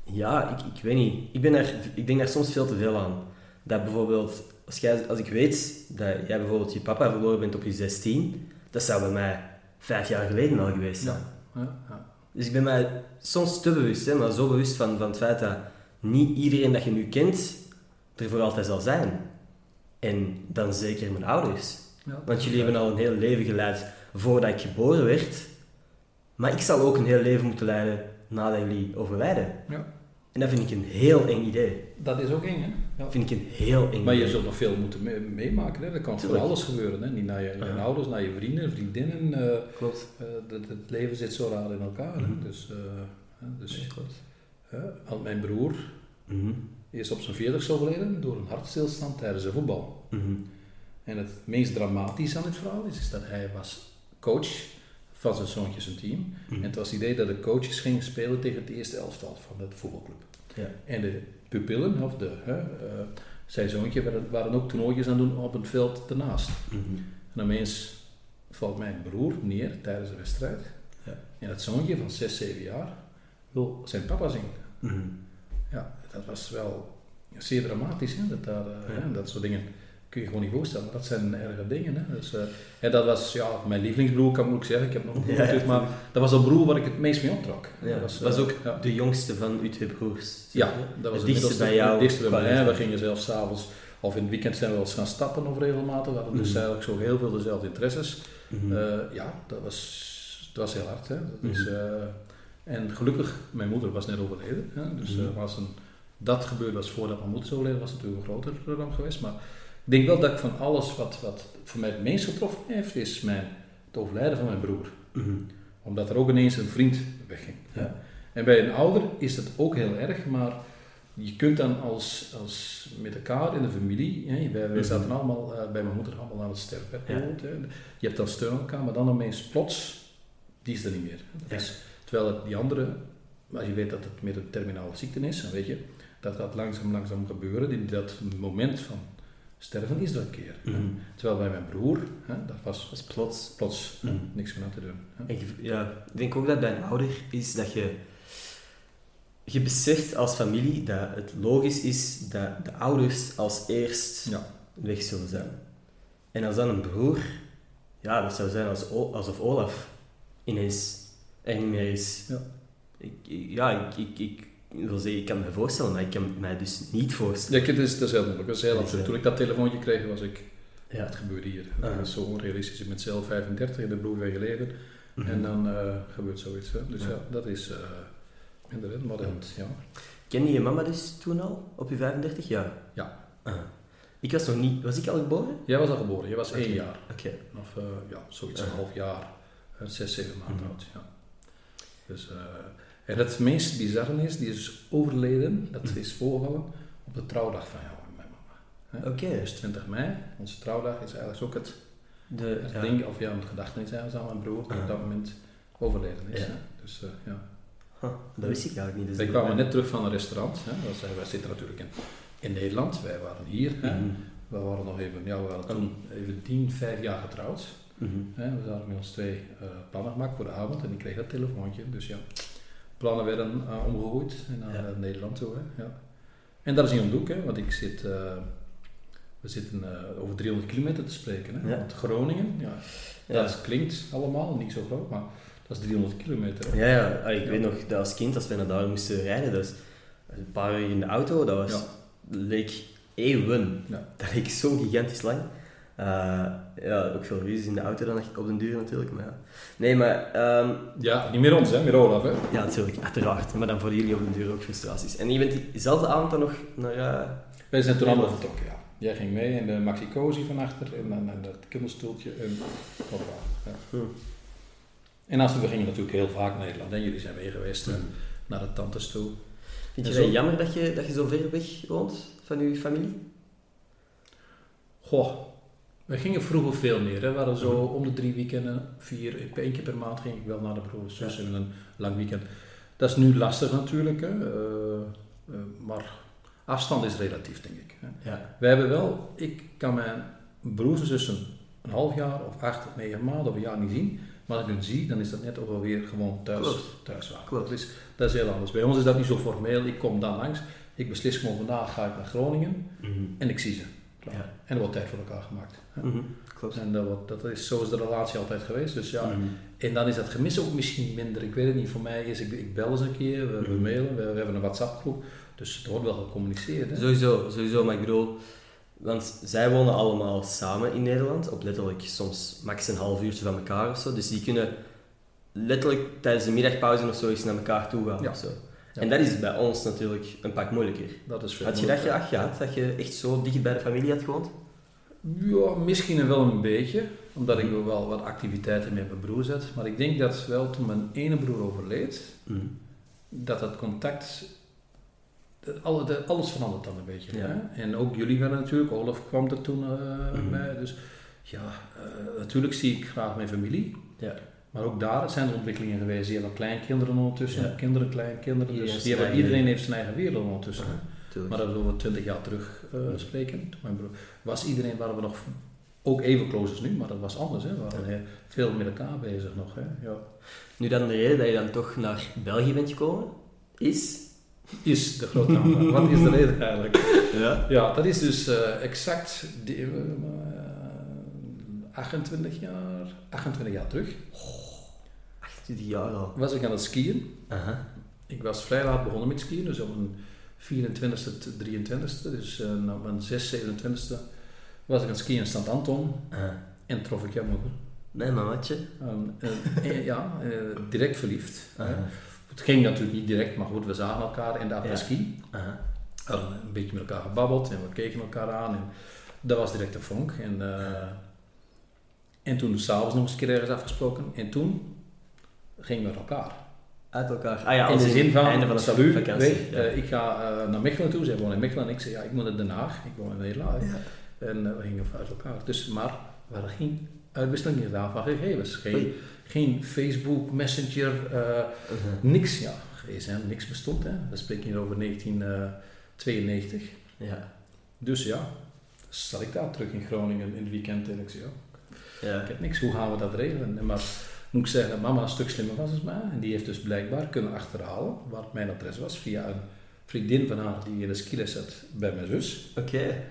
Ja, ik, ik weet niet. Ik, ben daar, ik denk daar soms veel te veel aan. Dat bijvoorbeeld, als, jij, als ik weet dat jij bijvoorbeeld je papa verloren bent op je 16, dat zou bij mij vijf jaar geleden al geweest zijn. Ja. Ja. Dus ik ben mij soms te bewust, hè, maar zo bewust van, van het feit dat niet iedereen dat je nu kent er voor altijd zal zijn. En dan zeker mijn ouders. Ja. Want jullie hebben al een heel leven geleid voordat ik geboren werd. Maar ik zal ook een heel leven moeten leiden nadat jullie overlijden. Ja. En dat vind ik een heel eng idee. Dat is ook eng, hè? Ja. Dat vind ik een heel eng Maar je idee. zult nog veel moeten me- meemaken. Hè? Dat kan voor alles gebeuren. Hè? Niet naar je, ouders, naar je vrienden, vriendinnen. eh, Klopt. eh, het, het leven zit zo raar in elkaar. hè. Mhm. Dus, eh, hè, dus Ja, klopt. hè, want mijn broer Mhm. is op zijn 40 overleden door een hartstilstand tijdens een voetbal. Mhm. En het meest dramatische aan dit verhaal is, is dat hij was coach van zijn zoontje zijn team. Mhm. En het was het idee dat de coaches gingen spelen tegen het eerste elftal van de voetbalclub. Ja. En de pupillen, of de, hè, eh, zijn zoontje, waren, waren ook toernooitjes aan het doen op het veld ernaast. Mhm. En opeens valt mijn broer neer tijdens de wedstrijd. Ja. En het zoontje van 6, 7 jaar wil zijn papa zien. Mhm. Ja, dat was wel zeer dramatisch. Hè? Dat, daar, eh, Ja. dat soort dingen kun je gewoon niet voorstellen. Maar dat zijn erge dingen. Hè? Dus, eh, en dat was ja, mijn lievelingsbroer, kan ik ook zeggen. Ik heb nog een broer Ja, maar dat was de broer waar ik het meest mee optrok. Ja, dat was, was, eh, ook ja. de jongste van uw twee broers. Ja, dat was het dichtste bij jou. Het dichtste bij mij. We gingen zelfs s'avonds of in het weekend zijn we wel eens gaan stappen of regelmatig. We hadden dus Mhm. eigenlijk zo heel veel dezelfde interesses. Mhm. Eh, ja, dat was, dat was heel hard. Hè. Dat is, Mhm. en gelukkig, mijn moeder was net overleden. Hè. Dus als een, dat gebeurde was voordat mijn moeder zou overleden, was het natuurlijk een groter ramp geweest. Maar ik denk wel dat ik van alles wat, wat voor mij het meest getroffen heeft, is mijn, het overlijden van mijn broer. Mhm. Omdat er ook ineens een vriend wegging. Ja. En bij een ouder is het ook heel erg, maar je kunt dan als, als met elkaar in de familie, hè, wij, wij Mhm. zaten allemaal eh, bij mijn moeder allemaal aan het sterfbed. Ja. bijvoorbeeld, hè. Je hebt dan steun elkaar, maar dan ineens plots, die is er niet meer. Dat is, terwijl het die andere, als je weet dat het meer een terminale ziekte is, dan weet je, dat gaat langzaam langzaam gebeuren. Die- Dat moment van sterven is een keer. Mhm. Terwijl bij mijn broer, hè, dat was Dat is plots. plots Mhm. niks meer aan te doen. hè. Je- ja, ik denk ook dat bij een ouder is dat je... Je beseft als familie dat het logisch is dat de ouders als eerst Ja. weg zullen zijn. En als dan een broer, ja, dat zou zijn als, O- alsof Olaf ineens er niet meer is. Ja. Ik, ik- ja, ik, ik, ik wil zeggen, ik kan me voorstellen, maar ik kan mij dus niet voorstellen. Ja, het is, dat is heel moeilijk. Dat is heel is, absurd. eh, Toen ik dat telefoontje kreeg, was ik... Ja. Het gebeurde hier. Ah. Dat is zo onrealistisch. Ik ben zelf 35 en de broer weer geleden. Mhm. En dan eh, gebeurt zoiets. Hè. Dus ja, Ja. dat is... eh inderdaad, dat... Ja. Kende je mama dus toen al, op je 35? Ja. Ja. Ah. Ik was nog niet... Was ik al geboren? Jij was al geboren. Jij was Oké. één jaar. Oké. Of eh, ja, zoiets, Ah. een half jaar. zes, zeven maanden Mhm. oud. Ja. Dus, eh, en het meest bizarre is, die is overleden. Dat Mhm. is voorgevallen op de trouwdag van jou en mijn mama. Oké. Dus 20 mei, onze trouwdag, is eigenlijk ook het De, Het ja. ding, of ja, een gedachtenis aan mijn broer, die Ah. op dat moment overleden is. Ja. Dus eh, ja. Huh, dat wist ik eigenlijk niet. Dus Wij kwamen net terug van een restaurant. Hè. Dat wij zitten natuurlijk in, in Nederland, wij waren hier. Hè. Mhm. We waren nog even, ja, we waren toen even 10, 5 jaar getrouwd. Mhm. Hè. We hadden met ons twee eh, plannen gemaakt voor de avond en ik kreeg dat telefoontje. Dus ja, plannen werden uh, omgegooid naar eh, Nederland toe. Hè. Ja. En dat is niet om de hoek, hè, want ik zit, eh, we zitten eh, over 300 kilometer te spreken. Hè. Ja. Want Groningen, ja, Ja. dat klinkt allemaal niet zo groot, maar dat is 300 kilometer. hè. Ja, ja. Ah, ik weet nog dat als kind, als we naar daar moesten rijden, was een paar uur in de auto, dat was, leek eeuwen. Ja. Dat leek zo gigantisch lang. Eh, ja, ook veel ruzies in de auto dan op den duur natuurlijk. Maar ja. Nee, maar ehm, Ja, niet meer ons, hè, met Olaf. Hè. ja, natuurlijk, uiteraard. Maar dan voor jullie op den duur ook frustraties. En je bent diezelfde avond dan nog naar... eh, Wij zijn toen allemaal vertrokken, ja. Jij ging mee in de maxi cozy van achter en dan en dat kinderstoeltje en hoppa, ja. Hm. En als we gingen natuurlijk heel vaak naar Nederland en jullie zijn mee geweest Hm. en naar de tantes toe. Vind En je zo- dat jammer dat je, dat je zo ver weg woont van je familie? Goh, we gingen vroeger veel meer. Hè. We hadden zo om de drie weekenden, vier, één keer per maand ging ik wel naar de broer en zus in een lang weekend. Dat is nu lastig natuurlijk, hè. Eh, eh, maar afstand is relatief, denk ik. Hè. Ja. We hebben wel, ik kan mijn broers en zussen een half jaar of acht of negen maanden of een jaar niet zien. Maar als ik hen zie, dan is dat net ook wel weer gewoon thuis, Klopt. thuis waren. Klopt. Dat is heel anders. Bij ons is dat niet zo formeel. Ik kom dan langs, ik beslis gewoon vandaag ga ik naar Groningen en ik zie ze. Klaar. Ja. En er wordt tijd voor elkaar gemaakt. Mhm, Klopt. En dat, wordt, dat is, zo is de relatie altijd geweest. Dus ja, Mhm. en dan is dat gemis ook misschien minder. Ik weet het niet. Voor mij is, ik, ik bel eens een keer, we, we Mhm. mailen, we, we hebben een WhatsApp groep. Dus er wordt wel gecommuniceerd. Hè? Sowieso, sowieso, maar ik bedoel, want zij wonen allemaal samen in Nederland, op letterlijk soms max een half uurtje van elkaar of zo. Dus die kunnen letterlijk tijdens de middagpauze of zo eens naar elkaar toe gaan Ja. of zo. Ja. En dat is bij ons natuurlijk een pak moeilijker. Dat is veel Had je dat graag gehad, dat je echt zo dicht bij de familie had gewoond? Ja, misschien wel een beetje, omdat ik wel wat activiteiten met mijn broer zet. Maar ik denk dat wel toen mijn ene broer overleed, Mhm. dat contact, dat alle, de- alles verandert dan een beetje. Ja. En ook jullie werden natuurlijk, Olaf kwam er toen eh, Mhm. bij. Dus ja, eh, natuurlijk zie ik graag mijn familie. Ja. Maar ook daar zijn er ontwikkelingen geweest. Die hebben kleinkinderen ondertussen, Ja. kinderen, kleinkinderen. Iedereen Dus heeft die zijn hebben, eigen- iedereen heeft zijn eigen wereld ondertussen. Maar dat we over twintig jaar terug eh, spreken. Toen mijn broer, was iedereen, waren we nog ook even close als nu, maar dat was anders. Hè. We waren Ja. veel met elkaar bezig nog. Hè. Ja. Nu dan de reden dat je dan toch naar België bent gekomen, is... Is de grote. Wat is de reden eigenlijk? Ja. Ja, dat is dus eh, exact die, eh, 28 jaar, 28 jaar terug. 28 jaar al. Was ik aan het skiën. Ik was vrij laat begonnen met skiën, dus op mijn 24e, 23e, dus uh, op mijn 6, 27e was ik aan het skiën in St. Anton en trof ik jouw moeder. Nee, mamatje. Um, eh, eh, ja, direct verliefd. Het ging natuurlijk niet direct, maar goed, we zagen elkaar in de après-ski. Een beetje met elkaar gebabbeld en we keken elkaar aan. En dat was direct een vonk. En, en toen s'avonds nog eens een keer ergens afgesproken. En toen gingen we uit elkaar. Uit elkaar. Ah ja, in de zin van, einde van de salut, vakantie. weet, Ja. eh, ik ga eh, naar Mechelen toe. Zij wonen in Mechelen en ik zei, ja, ik moet naar Den Haag. Ik woon in Nederland. Ja. En eh, we gingen uit elkaar. Dus, maar we hadden geen uitwisseling gedaan van gegevens. Geen, Oei. geen Facebook, Messenger, eh, Aha. niks. Ja, gsm, niks bestond. Hè. Dat spreek je hier over 1992. Ja. Dus ja, zat ik daar terug in Groningen in het weekend en ik zei, ja, Ja. ik heb niks, hoe gaan we dat regelen? En maar moet ik zeggen dat mama een stuk slimmer was dan mij. En die heeft dus blijkbaar kunnen achterhalen waar mijn adres was via een vriendin van haar die in de skiles zat bij mijn zus. Oké.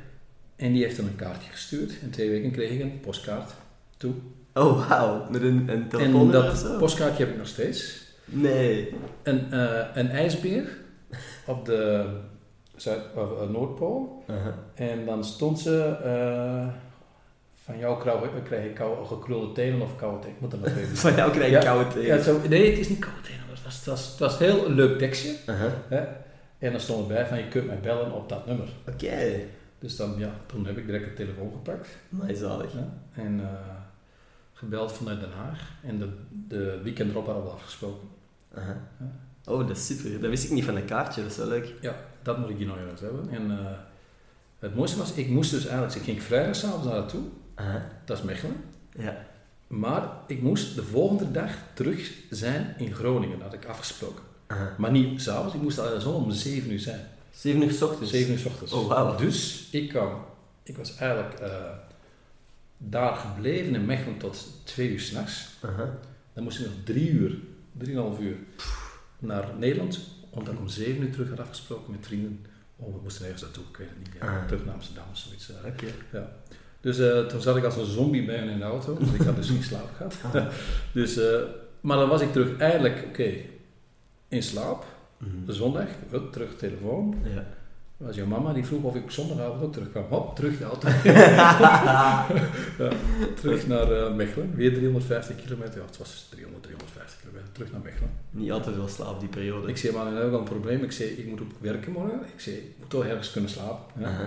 En die heeft dan een kaartje gestuurd. In twee weken kreeg ik een postkaart toe. Oh, wauw. Met een, een En telefoonnummer of dat postkaartje heb ik nog steeds. Nee. Een, eh, een ijsbeer op de Zuid of, eh, Noordpool. Aha. En dan stond ze, eh, van jou krijg, ik kou, gekrulde tenen of koude tenen. Ik moet er nog even. Van jou krijg ik koude thee. Ja, zo, nee, het is niet koude tenen. Het was, was, was heel een leuk tekstje. Aha. Hè? En dan stond erbij van je kunt mij bellen op dat nummer. Oké. Dus dan, ja, toen heb ik direct de telefoon gepakt. Maar zalig. Ja? En eh, gebeld vanuit Den Haag. En de, de weekend erop hadden we afgesproken. Ja. Oh, dat is super. Dat wist ik niet van een kaartje. Dat is wel leuk. Ja, dat moet ik hier nog eens hebben. En eh, het mooiste was, ik moest dus eigenlijk, ik ging vrijdag s'avonds naar naartoe. Aha. Dat is Mechelen. Ja. Maar ik moest de volgende dag terug zijn in Groningen, had ik afgesproken. Maar niet s'avonds, ik moest al zo om 7 uur zijn. 7 uur s ochtends. 7 uur s ochtends. Oh, wauw. Dus ik kwam, ik was eigenlijk eh, daar gebleven in Mechelen tot 2 uur s'nachts. Aha. Dan moest ik nog 3 uur, 3,5 uur naar Nederland, omdat ik om 7 uur terug had afgesproken met vrienden. Oh, we moesten ergens naartoe, ik weet het niet. Ja. Terug naar Amsterdam of zoiets. eh. Oké. Ja. Dus eh, toen zat ik als een zombie bij hen in de auto. Dus ik had dus geen slaap gehad. dus, eh, maar dan was ik terug eigenlijk, oké, in slaap. Mhm. Zondag, hup, terug telefoon. Ja. was jouw mama die vroeg of ik zondagavond ook terugkwam. Hop, terug de auto. ja, terug naar uh, Mechelen. Weer 350 kilometer. Ja, het was 300, 350 kilometer. Terug naar Mechelen. Niet altijd veel slaap die periode. Ik zei, maar dan heb ik al een probleem. Ik zei, ik moet op werken morgen. Ik zei, ik moet toch ergens kunnen slapen. Ja. Uh -huh.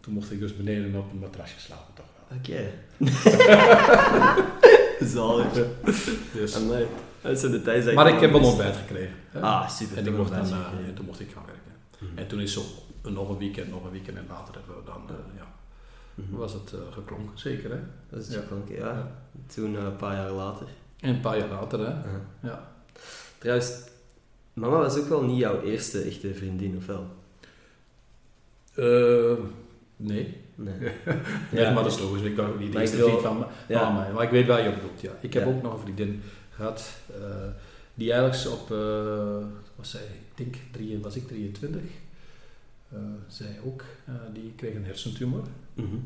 Toen mocht ik dus beneden op een matrasje slapen, toch wel. Oké. Okay. Zalig. Dus. En, nee, dat zijn de tijden maar ik heb een ontbijt gekregen. Hè? Ah, super. En, mocht dan, uh, en toen mocht ik gaan werken. Mm -hmm. En toen is zo nog een weekend, nog een weekend en later hebben we dan, uh, ja, mm -hmm. was het uh, geklonken, zeker hè? Dat is het ja. geklonken, ja. ja. Toen uh, een paar jaar later. En een paar jaar later, hè? -huh. Ja. Trouwens, mama was ook wel niet jouw eerste echte vriendin, of wel? Nee. Nee. ja, maar dat is logisch. Ik ben ook niet de eerste vriend van ja. mama. Maar ik weet waar je op bedoelt, ja. Ik heb ook nog een vriendin gehad, die eigenlijk op, was zij, ik denk, drie, was ik 23. Uh, zij ook, uh, die kreeg een hersentumor. Mm -hmm.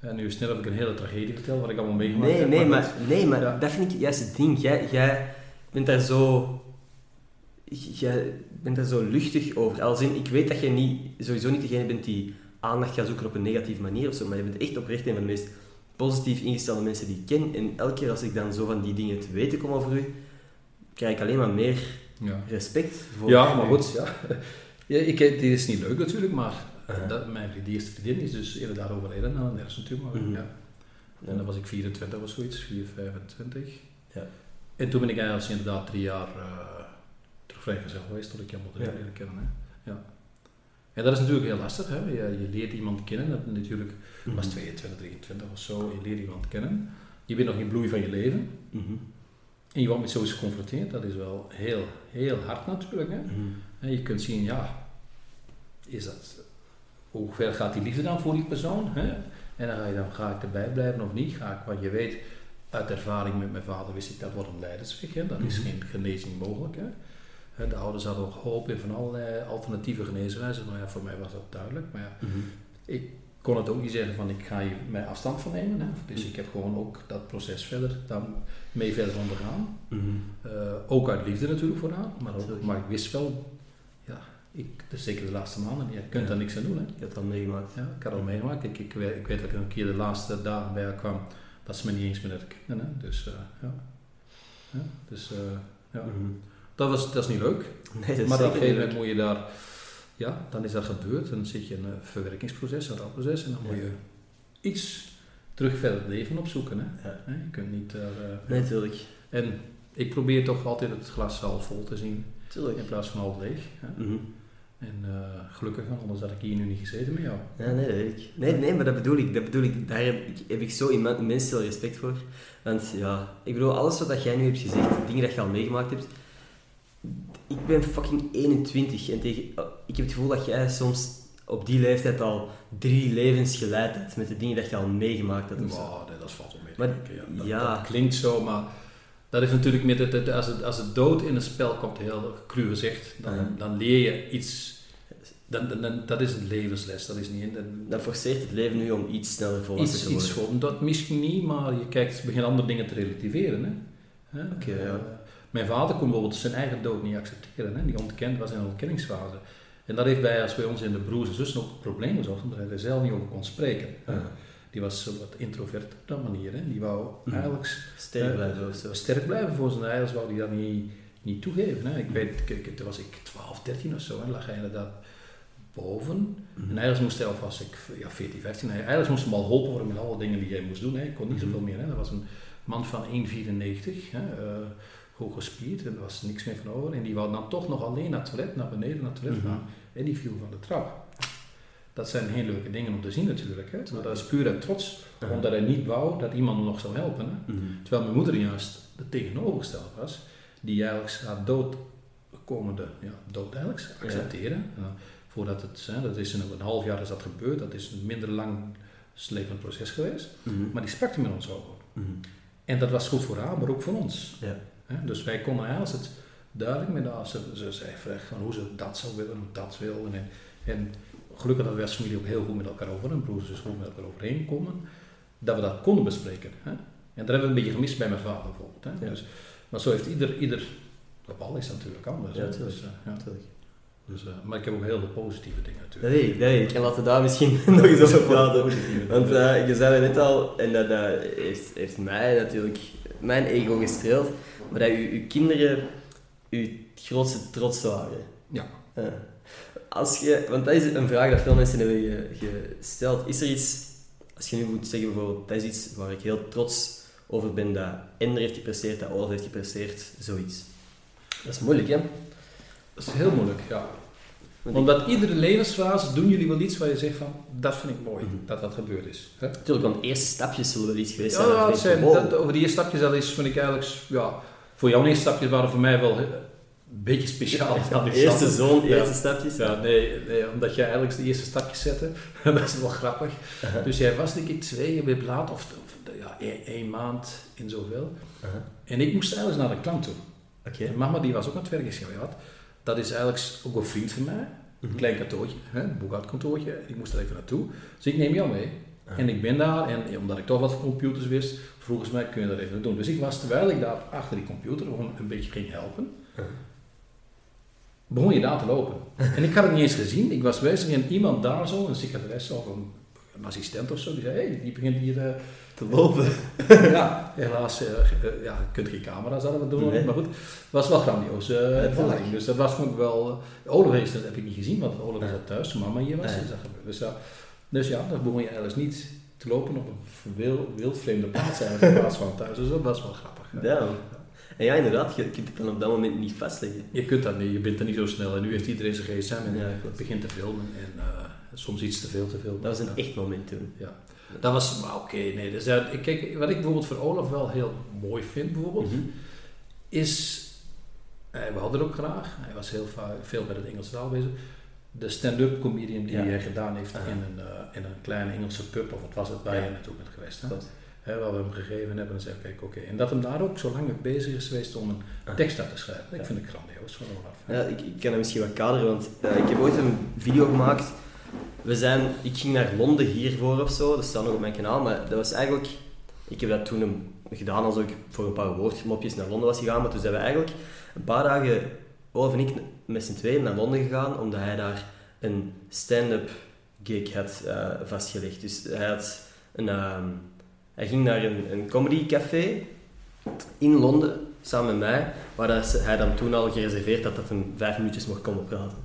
En nu snel heb ik een hele tragedie verteld, wat ik allemaal meegemaakt nee, heb. Nee, maar, dat, nee, maar ja. dat vind ik juist het ding. Jij, jij bent daar zo... Jij bent daar zo luchtig over. Als in, ik weet dat jij niet, sowieso niet degene bent die aandacht gaat zoeken op een negatieve manier of zo, maar je bent echt oprecht een van de meest positief ingestelde mensen die ik ken. En elke keer als ik dan zo van die dingen te weten kom over u, krijg ik alleen maar meer ja. respect voor Ja, maar goed, ja. Ja, ik, dit is niet leuk natuurlijk, maar uh, dat, mijn eerste vriendin is dus inderdaad overleden aan een hersentumor. Mm -hmm. ja. En dan was ik 24 of zoiets, 4, 25. Ja. En toen ben ik eigenlijk inderdaad drie jaar uh, terug vrijgezel geweest tot ik jou mocht leren kennen. Hè. Ja. En dat is natuurlijk heel lastig. Hè. Je, je leert iemand kennen, dat natuurlijk mm -hmm. was 22, 23 of zo, je leert iemand kennen. Je bent nog in bloei van je leven. -hmm. En je wordt met zoiets geconfronteerd, dat is wel heel, heel hard natuurlijk. Hè. En je kunt zien, ja, is dat, hoe ver gaat die liefde dan voor die persoon? Hè? En dan ga je dan, ga ik erbij blijven of niet? Ga ik, want je weet, uit ervaring met mijn vader wist ik dat wordt een leidersweg, hè? dat is geen genezing mogelijk. Hè? De ouders hadden ook gehoopt in van allerlei alternatieve geneeswijzen, maar ja, voor mij was dat duidelijk. Maar ja, mm -hmm. ik kon het ook niet zeggen van ik ga hier mij afstand van nemen. Hè? Dus ik heb gewoon ook dat proces verder dan mee verder ondergaan. Mm -hmm. uh, ook uit liefde natuurlijk vooraan, maar, ook, maar ik wist wel, ja, ik, dus zeker de laatste maanden, je kunt daar niks aan doen. Hè? Je hebt dat meegemaakt. Ja, ik had al meegemaakt. Ik, ik, weet, ik weet dat ik een keer de laatste dagen bij haar kwam, dat ze me niet eens meer. Hè? Dus uh, ja. ja. Dus uh, ja. Dat, was, dat is niet leuk. Nee, dat maar op een gegeven moment moet je daar, ja, dan is dat gebeurd. Dan zit je in een verwerkingsproces, een rouwproces, en dan moet je iets terug verder het leven opzoeken. Hè? Ja. Je kunt niet daar, eh, Nee, tuurlijk. En ik probeer toch altijd het glas half vol te zien Tuurlijk. in plaats van half leeg. Hè? Mhm. En eh, gelukkig, anders had ik hier nu niet gezeten met jou. Ja, nee, dat weet ik. Nee, nee, maar dat bedoel ik. Dat bedoel ik. Daar heb ik, heb ik zo immen- immens veel respect voor. Want ja, ik bedoel, alles wat dat jij nu hebt gezegd, dingen dat je al meegemaakt hebt. Ik ben fucking 21 en tegen, oh, ik heb het gevoel dat jij soms op die leeftijd al drie levens geleid hebt met de dingen dat je al meegemaakt hebt. Wow, nee, dat valt wel mee. Maar- denk ik, ja. Dat, ja. dat klinkt zo, maar dat is natuurlijk met het, als, het, als het dood in een spel komt, heel cru gezegd, dan, dan leer je iets. Dan, dan, dan- dat is een levensles, dat is niet. Dan, Dat forceert het leven nu om iets sneller volwassen iets, te worden. iets voor, dat misschien niet, maar je kijkt, begint andere dingen te relativeren. Hè? Oké, ja. Mijn vader kon bijvoorbeeld zijn eigen dood niet accepteren. Hè? Die ontkend, was in een ontkenningsfase. En dat heeft bij, als bij ons in de broers en zussen ook problemen gezorgd, omdat hij er zelf niet over kon spreken. Die was zo wat introvert op dat manier. Hè? Die wou Mhm. eigenlijk Sterk eh, blijven sterk blijven voor zijn eigen, wou die dat niet, niet toegeven. Hè? Ik weet, kijk, toen was ik 12, 13 of zo, en lag hij inderdaad boven. Mhm. En eigenlijk moest hij, of was ik ja, 14, 15, hij- eigenlijk moest hem al geholpen worden met alle dingen die hij moest doen. Hè. Ik kon niet zoveel meer. Hè. Dat was een man van 1,94, hè, eh, hoog gespierd, en er was niks meer van over. En die wou dan toch nog alleen naar het toilet, naar beneden naar het toilet Mhm. gaan. En die viel van de trap. Dat zijn heel leuke dingen om te zien natuurlijk. Hè. Maar dat is puur uit trots, omdat hij niet wou dat iemand hem nog zou helpen. Hè. Mhm. Terwijl mijn moeder juist het tegenovergesteld was, die eigenlijk haar dood komende ja, dood eigenlijk accepteren. Ja, voordat het, hè, dat is in een half jaar is dat gebeurd, dat is een minder lang slepend proces geweest, Mhm. maar die sprak er met ons over. En dat was goed voor haar, maar ook voor ons. Ja. Dus wij konden eigenlijk het duidelijk met haar, ze, ze zei van hoe ze dat zou willen, hoe dat wil. En, en gelukkig dat als familie ook heel goed met elkaar over, en broers zussen goed met elkaar overheen komen, dat we dat konden bespreken. Hè. En dat hebben we een beetje gemist bij mijn vader bijvoorbeeld. Hè. Ja. Dus, maar zo heeft ieder, ieder geval is natuurlijk anders. Ja, hè. tuurlijk. Dus, eh, ja. Natuurlijk. Dus, uh, maar ik heb ook heel veel positieve dingen Dat natuurlijk. weet ik, dat weet ik. En laten we daar misschien nog eens over praten. Want eh, je zei het net al, en dat eh, heeft, heeft mij natuurlijk mijn ego gestreeld, maar dat uw, uw kinderen uw grootste trots waren. Ja. Als je, want dat is een vraag dat veel mensen hebben ge- gesteld. Is er iets, als je nu moet zeggen bijvoorbeeld, dat is iets waar ik heel trots over ben, dat Ender heeft gepresteerd, dat Olaf heeft gepresteerd, zoiets. Dat is moeilijk, hè? Dat is heel moeilijk, ja. Want Omdat iedere levensfase doen jullie wel iets waar je zegt van, dat vind ik mooi, Mhm. dat dat gebeurd is. Hè? Natuurlijk, want de eerste stapjes zullen wel iets geweest zijn. ja, dat je zijn, dat, over die eerste stapjes, dat is, vind ik eigenlijk, ja, voor jouw eerste stapjes waren voor mij wel een beetje speciaal. die Eerste zoon, Ja. eerste stapjes. Ja, nee, nee, omdat jij eigenlijk de eerste stapjes zette, dat is wel grappig. Uh-huh. Dus jij was denk ik twee weken laat, of, of ja, één, één maand in zoveel. Uh-huh. En ik moest eigenlijk naar de klant toe. En mama die was ook aan het werk had. Dat is eigenlijk ook een vriend van mij. Een Mhm. klein kantoortje, hè, een boekhoudkantoortje. Ik moest er even naartoe. Dus ik neem jou mee. En ik ben daar, en omdat ik toch wat van computers wist, volgens mij kun je dat even doen. Dus ik was, terwijl ik daar achter die computer gewoon een beetje ging helpen, begon je daar te lopen. En ik had het niet eens gezien. Ik was bezig en iemand daar zo, een secretaresse of een, een assistent of zo, die zei, hé, hey, die begint hier... eh, Te lopen. ja, helaas, eh, eh, ja, kunt geen camera's hadden we doen, Nee. maar goed, het was wel grandioos eh, ervaring. Dus dat was vond ik wel, uh, Olaf heeft, dat heb ik niet gezien, want Olaf is al thuis, mama hier was, Ja. is. Dus ja, dus ja, dan begon je eigenlijk niet te lopen op een wil, wildvreemde plaats eigenlijk, in plaats van thuis, dus dat was wel grappig. hè. Ja. En ja, inderdaad, je kunt het dan op dat moment niet vastleggen. Je kunt dat niet, je bent er niet zo snel en nu heeft iedereen zijn gsm en Ja, begint te filmen en eh, soms iets te veel te filmen. Dat was een echt moment toen. Ja, dat was, maar oké, nee. Dus, ja, ik- kijk, wat ik bijvoorbeeld voor Olaf wel heel mooi vind, bijvoorbeeld, Mhm. is, eh, we hadden er ook graag, hij was heel veel met het Engelse taal bezig, de stand-up comedian die Ja. hij gedaan heeft in een, eh, in een kleine Engelse pub, of wat was het, waar je naartoe bent geweest. Hè? Hè, waar we hem gegeven hebben en zeggen, kijk, oké. En dat hem daar ook zo lang bezig is geweest om een tekst uit te schrijven. Ik Ja. vind het grandioos van Olaf. Ja, ik, ik kan dat misschien wat kaderen, want eh, ik heb ooit een video gemaakt. We zijn, ik ging naar Londen hiervoor of zo, dat staat nog op mijn kanaal, maar dat was eigenlijk... Ik heb dat toen gedaan alsof ik voor een paar woordmopjes naar Londen was gegaan, maar toen zijn we eigenlijk een paar dagen, Olaf en ik, met z'n tweeën naar Londen gegaan, omdat hij daar een stand-up gig had eh, vastgelegd. Dus hij had een... ehm, hij ging naar een, een comedy café in Londen, samen met mij, waar hij dan toen al gereserveerd had dat hij vijf minuutjes mocht komen praten.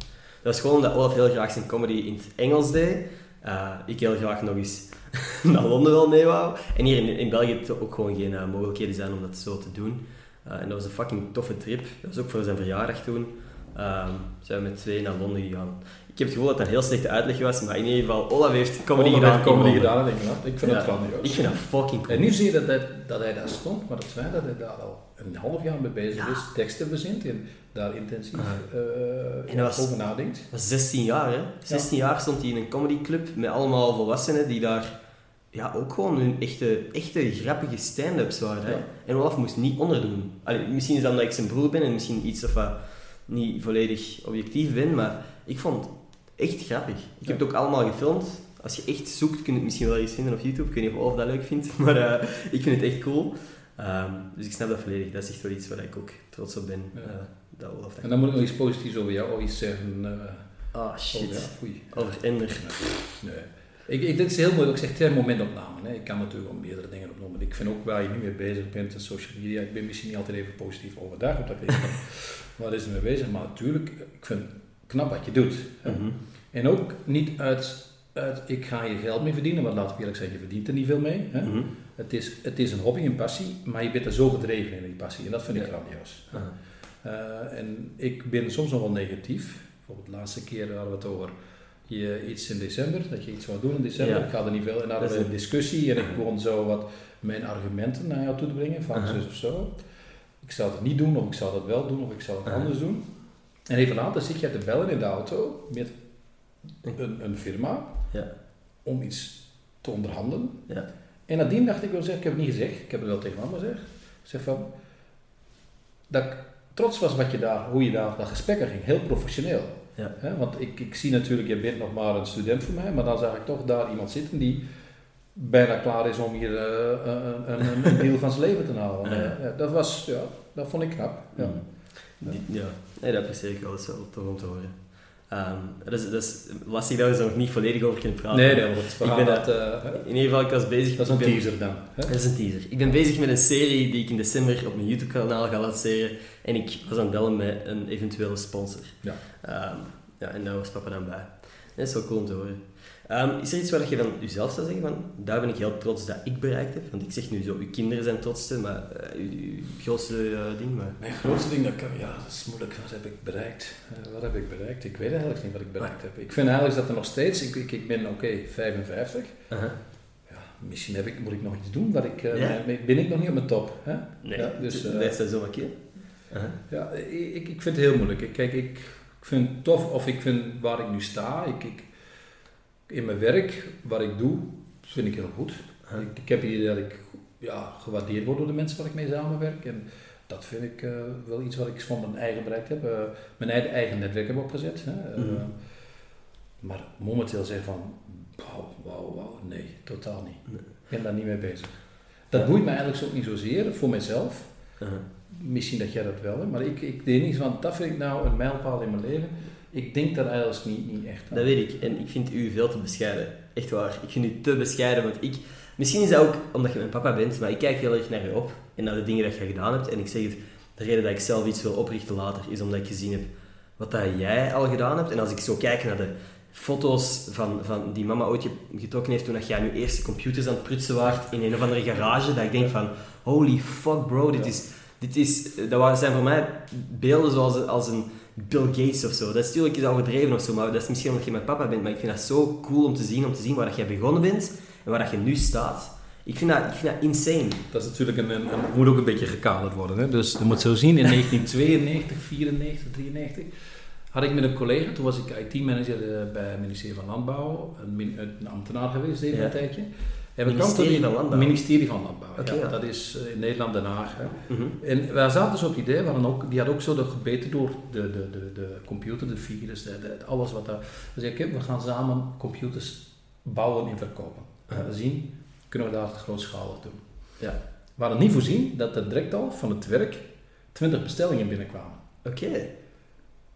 Dat was gewoon omdat Olaf heel graag zijn comedy in het Engels deed. Eh, ik heel graag nog eens naar Londen wel mee wou. En hier in, in België ook gewoon geen eh, mogelijkheden zijn om dat zo te doen. Eh, en dat was een fucking toffe trip. Dat was ook voor zijn verjaardag toen. Ehm, zijn we met twee naar Londen gegaan. Ik heb het gevoel dat dat een heel slechte uitleg was, maar in ieder geval, Olaf heeft comedy Olaf gedaan. heeft comedy gedaan in Engeland. Ik vind Ja. het grandioos. Ik vind dat fucking cool. En nu zie je dat hij, dat hij daar stond, maar het feit dat hij daar al een half jaar mee bezig Ja. is, teksten verzint en daar intensief eh, En dat was- over nadenkt. Dat was 16 jaar, hè? 16 jaar stond hij in een comedyclub met allemaal volwassenen die daar ja, ook gewoon hun echte, echte grappige stand-ups waren. Hè? Ja. En Olaf moest niet onderdoen. Allee, misschien is dat omdat ik zijn broer ben en misschien iets of wat niet volledig objectief ben, maar ik vond het echt grappig. Ik heb het ook allemaal gefilmd. Als je echt zoekt, kun je het misschien wel eens vinden op YouTube. Ik weet niet of Olaf dat leuk vindt, maar eh, ik vind het echt cool. Ehm, dus ik snap dat volledig. Dat is echt wel iets waar ik ook trots op ben. Ja. eh, dat Olaf dat En dan moet ik nog iets positiefs over jou of iets zeggen. eh, Ah, shit. ja, foei. Over Ender. Nee. Ik, ik, dit is heel mooi, ik zeg ter momentopname. Hè. Ik kan natuurlijk ook meerdere dingen opnoemen. Ik vind ook waar je nu mee bezig bent, en social media, ik ben misschien niet altijd even positief overdag op dat gebied. Waar is er mee bezig? Maar natuurlijk, ik vind het knap wat je doet. Mhm. En ook niet uit, uit, ik ga je geld mee verdienen, want laten we eerlijk zijn, je verdient er niet veel mee. Hè. Mhm. Het, is, het is een hobby, een passie, maar je bent er zo gedreven in die passie. En dat vind ik Ja. grandioos. Eh, en ik ben soms nog wel negatief. Bijvoorbeeld de laatste keer hadden we het over je, iets in december, dat je iets wou doen in december. Ja. Ik ga er niet veel. Dat we een discussie en ik begon zo wat mijn argumenten naar jou toe te brengen, van zus of zo. Ik zou het niet doen, of ik zou dat wel doen, of ik zou het Aha. anders doen. En even later zit jij te bellen in de auto met een, een firma Ja. om iets te onderhandelen. Ja. En nadien dacht ik wel, zeg, ik heb het niet gezegd, ik heb het wel tegen mama gezegd. Ik zeg van, dat ik trots was wat je daar, hoe je daar dat gesprek ging, heel professioneel. Ja. Hè, want ik, ik zie natuurlijk, je bent nog maar een student voor mij, maar dan zag ik toch daar iemand zitten die bijna klaar is om hier eh, een, een, een deel van zijn leven te halen. Ja. Eh, ja, dat was, ja, dat vond ik knap. Ja. Mm. Ja. Nee, dat apprecieer ik wel. Is wel tof om te horen. Ehm, dat, is, dat is lastig dat we er nog niet volledig over kunnen praten. Nee, nee, want Ik ben dat... eh, In ieder geval, ik was bezig... dat is een ben- teaser dan. Hè? Dat is een teaser. Ik ben bezig met een serie die ik in december op mijn YouTube-kanaal ga lanceren. En ik was aan het bellen met een eventuele sponsor. Ja. Ehm, ja, en daar was papa dan bij. Dat is wel cool om te horen. Ehm, is er iets waar je van jezelf zou zeggen van, daar ben ik heel trots dat ik bereikt heb? Want ik zeg nu zo, uw kinderen zijn het trotste, maar eh, uw, uw grootste eh, ding, maar... Mijn grootste ding, dat, kan, ja, dat is moeilijk. Wat heb ik bereikt? Eh, wat heb ik bereikt? Ik weet eigenlijk niet wat ik bereikt heb. Ik vind eigenlijk dat er nog steeds... Ik, ik, ik ben, oké, 55. Aha. Ja, misschien heb ik, moet ik nog iets doen waar ik... Ja? ben- ik nog niet op mijn top. Hè? Nee, Ja, dus, dat is zo een keer. Ja, ik, ik vind het heel moeilijk. Kijk, ik, ik vind het tof, of ik vind waar ik nu sta, ik, ik, in mijn werk, wat ik doe, vind ik heel goed. Ik, ik heb hier dat ik ja, gewaardeerd word door de mensen waar ik mee samenwerk. En dat vind ik eh, wel iets wat ik van mijn eigen bereikt heb. eh, mijn eigen, eigen netwerk heb opgezet. Hè. Eh, Mhm. maar momenteel zeggen van, wauw, wauw, wauw, nee, totaal niet. Nee. Ik ben daar niet mee bezig. Dat boeit me eigenlijk ook niet zozeer, voor mezelf. Aha. Misschien dat jij dat wel maar ik, ik denk niet van, dat vind ik nou een mijlpaal in mijn leven. Ik denk daar eigenlijk niet, niet echt aan. Dat weet ik. En ik vind u veel te bescheiden. Echt waar. Ik vind u te bescheiden, want ik... Misschien is dat ook omdat je mijn papa bent, maar ik kijk heel erg naar je op en naar de dingen dat je gedaan hebt. En ik zeg het, de reden dat ik zelf iets wil oprichten later, is omdat ik gezien heb wat dat jij al gedaan hebt. En als ik zo kijk naar de foto's van, van die mama ooit ge- getrokken heeft toen dat jij nu eerste computers aan het prutsen waart in een of andere garage, dat ik denk van, holy fuck bro, dit is... Dit is, dat zijn voor mij beelden zoals als een Bill Gates of zo. Dat is natuurlijk is overdreven of zo, maar dat is misschien omdat je mijn papa bent. Maar ik vind dat zo cool om te zien, om te zien waar dat jij begonnen bent en waar dat je nu staat. Ik vind dat, ik vind dat insane. Dat is natuurlijk een, een, een- moet ook een beetje gekaderd worden. Hè? Dus je moet zo zien, in 1992, 94, 93 had ik met een collega, toen was ik IT-manager eh, bij het ministerie van Landbouw, een, een ambtenaar geweest even Ja. een tijdje. En we Ministerie van Landbouw? Ministerie van Landbouw, Oké, ja. ja. Dat is eh, in Nederland Den Haag. Hè. Mhm. En wij zaten dus op het idee, ook, die had ook zo de gebeten door de, de, de, de computer, de virus, de, de- alles wat daar. Dus ik heb, we gaan samen computers bouwen en verkopen. Gaan zien, kunnen we daar het grootschalig doen. Ja. We hadden niet voorzien dat er direct al van het werk 20 bestellingen binnenkwamen. Oké.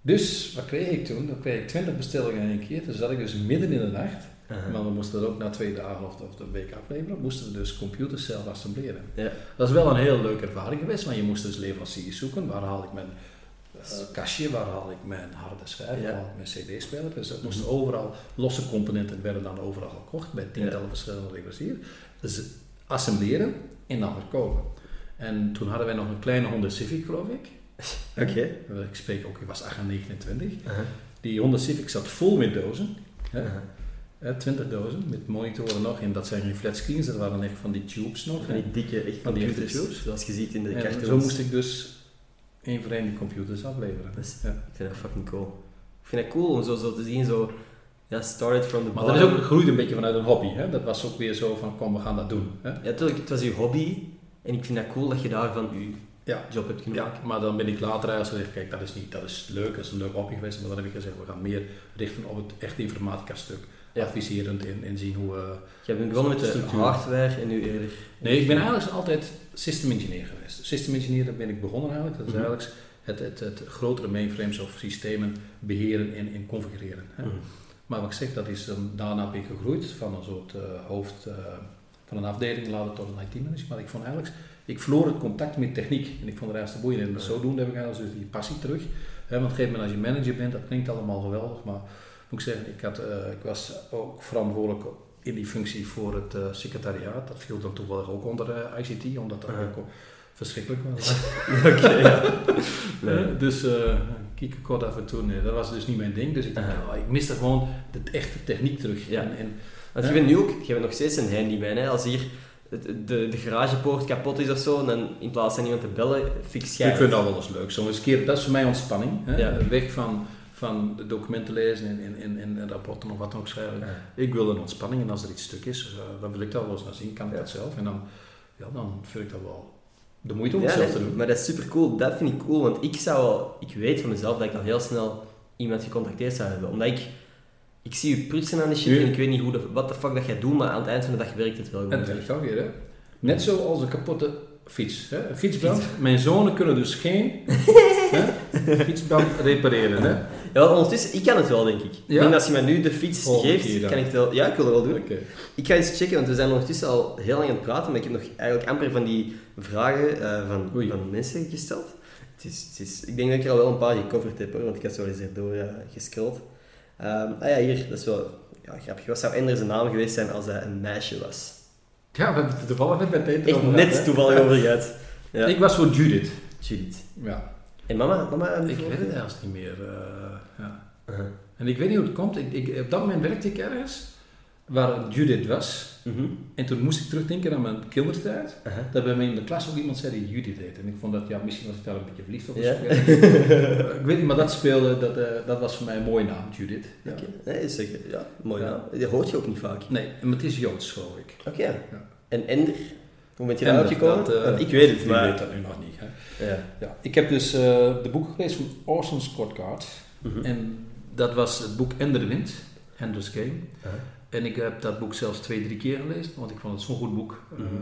Dus wat kreeg ik toen? Dan kreeg ik 20 bestellingen in één keer. Toen zat ik dus midden in de nacht. Maar we moesten dat ook na twee dagen of, of een week afleveren. Moesten we dus computers zelf assembleren. Ja. Dat is wel een heel leuke ervaring geweest, want je moest dus leveranciers zoeken. Waar haal ik mijn eh, kastje, waar haal ik mijn harde schijf, Ja. waar haal ik mijn cd-speler. Dus dat moesten overal, losse componenten werden dan overal gekocht bij tientallen verschillende leveranciers. Dus assembleren en dan verkopen. En toen hadden wij nog een kleine Honda Civic, geloof ik. Oké. Ik spreek ook, ik was 8 en 29. Aha. Die Honda Civic zat vol met dozen. Hè? 20 dozen, met monitoren nog. En dat zijn geen flatscreens, dat waren echt van die tubes nog. Van die dikke, echt Van die echte computers, tubes. zoals je ziet in de En cartoons. zo moest ik dus één voor één die computers afleveren. Dat Ja. Ik vind dat fucking cool. Ik vind het cool om zo, zo te zien, zo... Ja, started from the Maar bottom. dat is ook gegroeid een beetje vanuit een hobby. Hè? Dat was ook weer zo van, kom, we gaan dat doen. Hè? Ja, natuurlijk, het was je hobby. En ik vind dat cool dat je daarvan je Ja. job hebt kunnen Ja, maken. maar dan ben ik later eigenlijk gezegd, kijk, dat is niet, dat is leuk, dat is een leuk hobby geweest, maar dan heb ik gezegd, we gaan meer richten op het echte informatica-stuk. Ja. Adviserend en, en zien hoe... eh, Je bent begonnen met de Structuur. hardware en nu eerder... Nee, ik ben eigenlijk altijd system engineer geweest. System engineer, daar ben ik begonnen eigenlijk. Dat is Mhm. eigenlijk het, het, het grotere mainframes of systemen beheren en, en configureren. Hè. Mhm. Maar wat ik zeg, dat is dan, daarna ben ik gegroeid van een soort eh, hoofd eh, van een afdeling later tot een IT-manager. Maar ik vond eigenlijk, ik verloor het contact met techniek en ik vond het eigenlijk te boeiend. En zodoende heb ik eigenlijk dus die passie terug. Hè, want op een gegeven moment als je manager bent, dat klinkt allemaal geweldig, maar moet ik zeggen, ik, had, eh, ik was ook verantwoordelijk in die functie voor het eh, secretariaat. Dat viel dan toevallig ook onder eh, ICT, omdat dat ook verschrikkelijk was. Oké, ja. Nee. Dus uh, kieken kort af en toe, nee, dat was dus niet mijn ding. Dus ik dacht, ja, ik miste gewoon de echte techniek terug. Ja. En, en, Want je bent nu ook... Je bent nog steeds een handyman, hè. Als hier de, de garagepoort kapot is of zo, dan in plaats van iemand te bellen, fix jij ik vind dat wel eens leuk. Keer, dat is voor mij ontspanning. Hè? Ja. Weg van, van de documenten lezen en, en, en, en, en rapporten of wat dan ook schrijven. Ja. Ik wil een ontspanning en als er iets stuk is, eh, dan wil ik dat wel eens naar zien. Kan ik Ja. dat zelf? En dan, ja, dan vind ik dat wel de moeite om Ja, het zelf te doen. maar dat is super cool. Dat vind ik cool, want ik zou ik weet van mezelf dat ik al heel snel iemand gecontacteerd zou hebben. Omdat ik, ik zie je prutsen aan de shit en ik weet niet hoe de, wat de fuck dat jij doet, maar aan het eind van de dag werkt het wel goed. En het werkt weer, hè? Net zoals een kapotte fiets. Hè? Een fiets brandt. Mijn zonen kunnen dus geen? Fietsband repareren, hè? Ja, ondertussen, ik kan het wel, denk ik. Ik denk dat als je mij nu de fiets Volgende geeft, kan ik het wel... Ja, ik wil het wel doen. Ik ga eens checken, want we zijn ondertussen al heel lang aan het praten, maar ik heb nog eigenlijk amper van die vragen eh, van, Oei. van mensen gesteld. Het is, het is, ik denk dat ik er al wel een paar gecoverd heb, hoor, want ik had zo eens erdoor gescrolld. Ehm, ah ja, hier, dat is wel ja, grappig. Wat zou Ender zijn naam geweest zijn als hij een meisje was? Ja, we hebben het toevallig net bij Echt over gehad, net toevallig over gehad. Ja. Ik was voor Judith. Judith. Ja. En mama? mama Ik weet het eigenlijk niet meer. eh, ja. Uh-huh. En ik weet niet hoe het komt. Ik, ik, op dat moment werkte ik ergens waar Judith was. Mhm. En toen moest ik terugdenken aan mijn kindertijd. Uh-huh. Dat bij mij in de klas ook iemand zei die Judith heette. En ik vond dat, ja, misschien was ik daar een beetje verliefd op. zo. Eh, ik weet niet, maar dat speelde, dat, eh, dat was voor mij een mooie naam, Judith. Ja. Oké, nee, zeker. Ja, mooi Ja. naam. Die hoort je ook niet vaak. Nee, maar het is Joods, geloof ik. Oké. En Ender? Hoe bent je daarop gekomen? dat, eh, Want ik weet het, Ik maar... weet dat nu nog niet. Hè. Ja. Ja. Ik heb dus eh, de boek gelezen van Orson Scott Card. Mhm. En dat was het boek Ender de Wind, Ender's Game. En ik heb dat boek zelfs twee, drie keer gelezen, want ik vond het zo'n goed boek. eh, Mhm.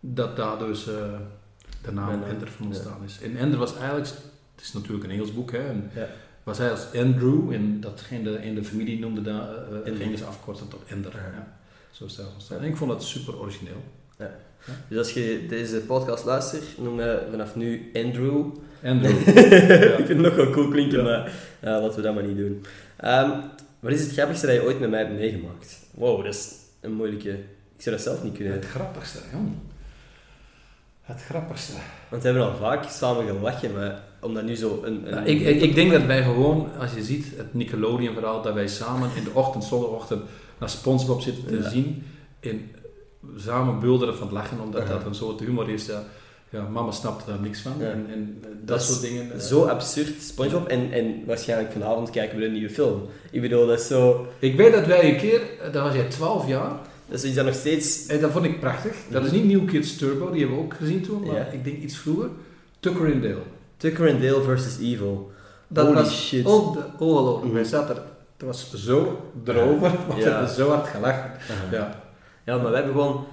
dat daar dus de naam Mijn Ender van ja. ontstaan is. En Ender was eigenlijk, het is natuurlijk een Engels boek, hè, en Ja. was hij als Andrew, en dat ging de, in de familie noemde dat, eh, Ender. gingen ze afkorten tot Ender. Ja. Ja. Zo is dat ontstaan. En ik vond dat super origineel. Dus als je deze podcast luistert, noem mij vanaf nu Andrew. Andrew. ik vind het nog wel cool klinken, Ja. maar ja, laten we dat maar niet doen. Ehm, wat is het grappigste dat je ooit met mij hebt meegemaakt? Wow, dat is een moeilijke... Ik zou dat zelf niet kunnen. Het grappigste, jong. Het grappigste. Want we hebben al vaak samen gelachen, maar om dat nu zo een... een Nou, ik, ik, ik denk dat wij gewoon, als je ziet het Nickelodeon-verhaal, dat wij samen in de ochtend, zondagochtend, naar SpongeBob zitten te Ja. zien. En samen bulderen van het lachen, omdat dat een soort humor is. Ja, ja, mama snapt daar niks van. En, en eh, dat, soort dingen. eh. Zo absurd, SpongeBob. En, en waarschijnlijk vanavond kijken we een nieuwe film. Ik bedoel, dat is zo... Ik weet dat wij een keer, eh, dat was jij 12 jaar, Dat is iets dat nog steeds... en dat vond ik prachtig. Dat is niet New Kids Turbo, die hebben we ook gezien toen, maar Ja. ik denk iets vroeger. Tucker and Dale. Tucker and Dale versus Evil. Dat Holy was shit. de ongelooflijk. Mhm. Wij zaten er, het was zo erover, want we Ja. hebben zo hard gelachen. Ja. Ja, maar wij hebben gewoon...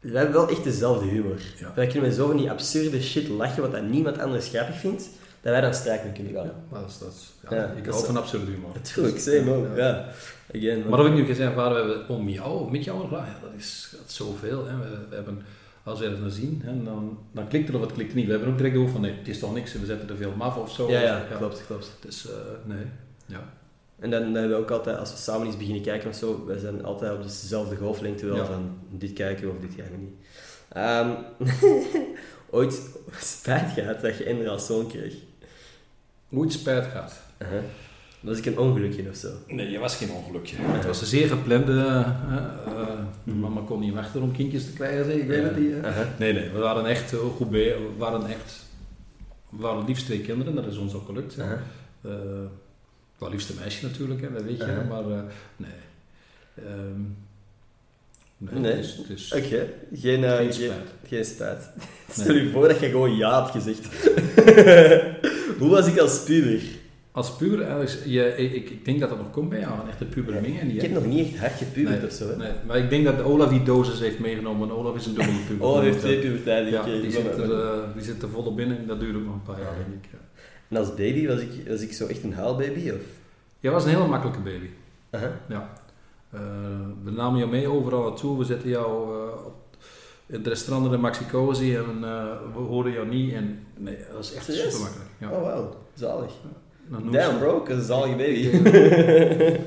We hebben wel echt dezelfde humor. Ja. Wij kunnen met zo van die absurde shit lachen, wat dat niemand anders grappig vindt, dat wij dan strijk mee kunnen gaan. Ja, maar dat is, dat is- ja, Ja, ik dat hou van absurde humor. Natuurlijk, same ook. Ja. Again, Maar of ik nu gezegd waar we hebben om jou of met jou ja, dat is, dat is zoveel. Hè. We, we hebben, als we het dan zien, hè, dan, dan klikt het of het klikt niet. We hebben ook direct over van nee, het is toch niks, we zetten er veel maf of zo. Ja, ja, klopt, klopt. Dus eh, nee, ja. En dan hebben we ook altijd, als we samen iets beginnen kijken of zo, wij zijn altijd op dezelfde golflengte wel Ja. van dit kijken of dit gaan we niet. Ehm, ooit spijt gehad dat je Ender als zoon kreeg. Ooit spijt gehad. Uh-huh. Was ik een ongelukje of zo? Nee, je was geen ongelukje. Het was een zeer geplande... eh, eh, Mhm. Mama kon niet wachten om kindjes te krijgen, zeg, ik weet het niet. Uh-huh. Nee, nee, we waren echt heel goed bij. We waren echt... We waren liefst twee kinderen, dat is ons ook gelukt. Eh, wel liefste meisje natuurlijk, hè, dat weet je. Maar eh, nee. Ehm, nee. Nee. Het is, het is Oké, geen, eh, geen geen, spijt. geen spijt. Nee. Stel je voor dat je gewoon ja had gezegd. Hoe was ik als puber? Als puber, eigenlijk, je, ik, ik- denk dat dat nog komt bij jou, een echte puber mee. En die Ik heb nog niet echt hard gepubert Nee, of zo. Hè? Nee, maar ik denk dat Olaf die dosis heeft meegenomen. Olaf is een dubbele puber. Oh, hij heeft twee pubertijden Ja, die zit, er, eh, die zit er volop binnen en dat duurt nog een paar jaar, denk ik. Ja. En als baby was ik, was ik zo echt een haalbaby? Of? Jij was een hele makkelijke baby. Eh, we namen jou mee overal naartoe. We zetten jou eh, op het restaurant in de Maxicosi en eh, we hoorden jou niet. En nee, dat was echt Serieus? super makkelijk. Ja. Oh, wauw. Zalig. Noemen Damn, bro. Dat is een zalige baby.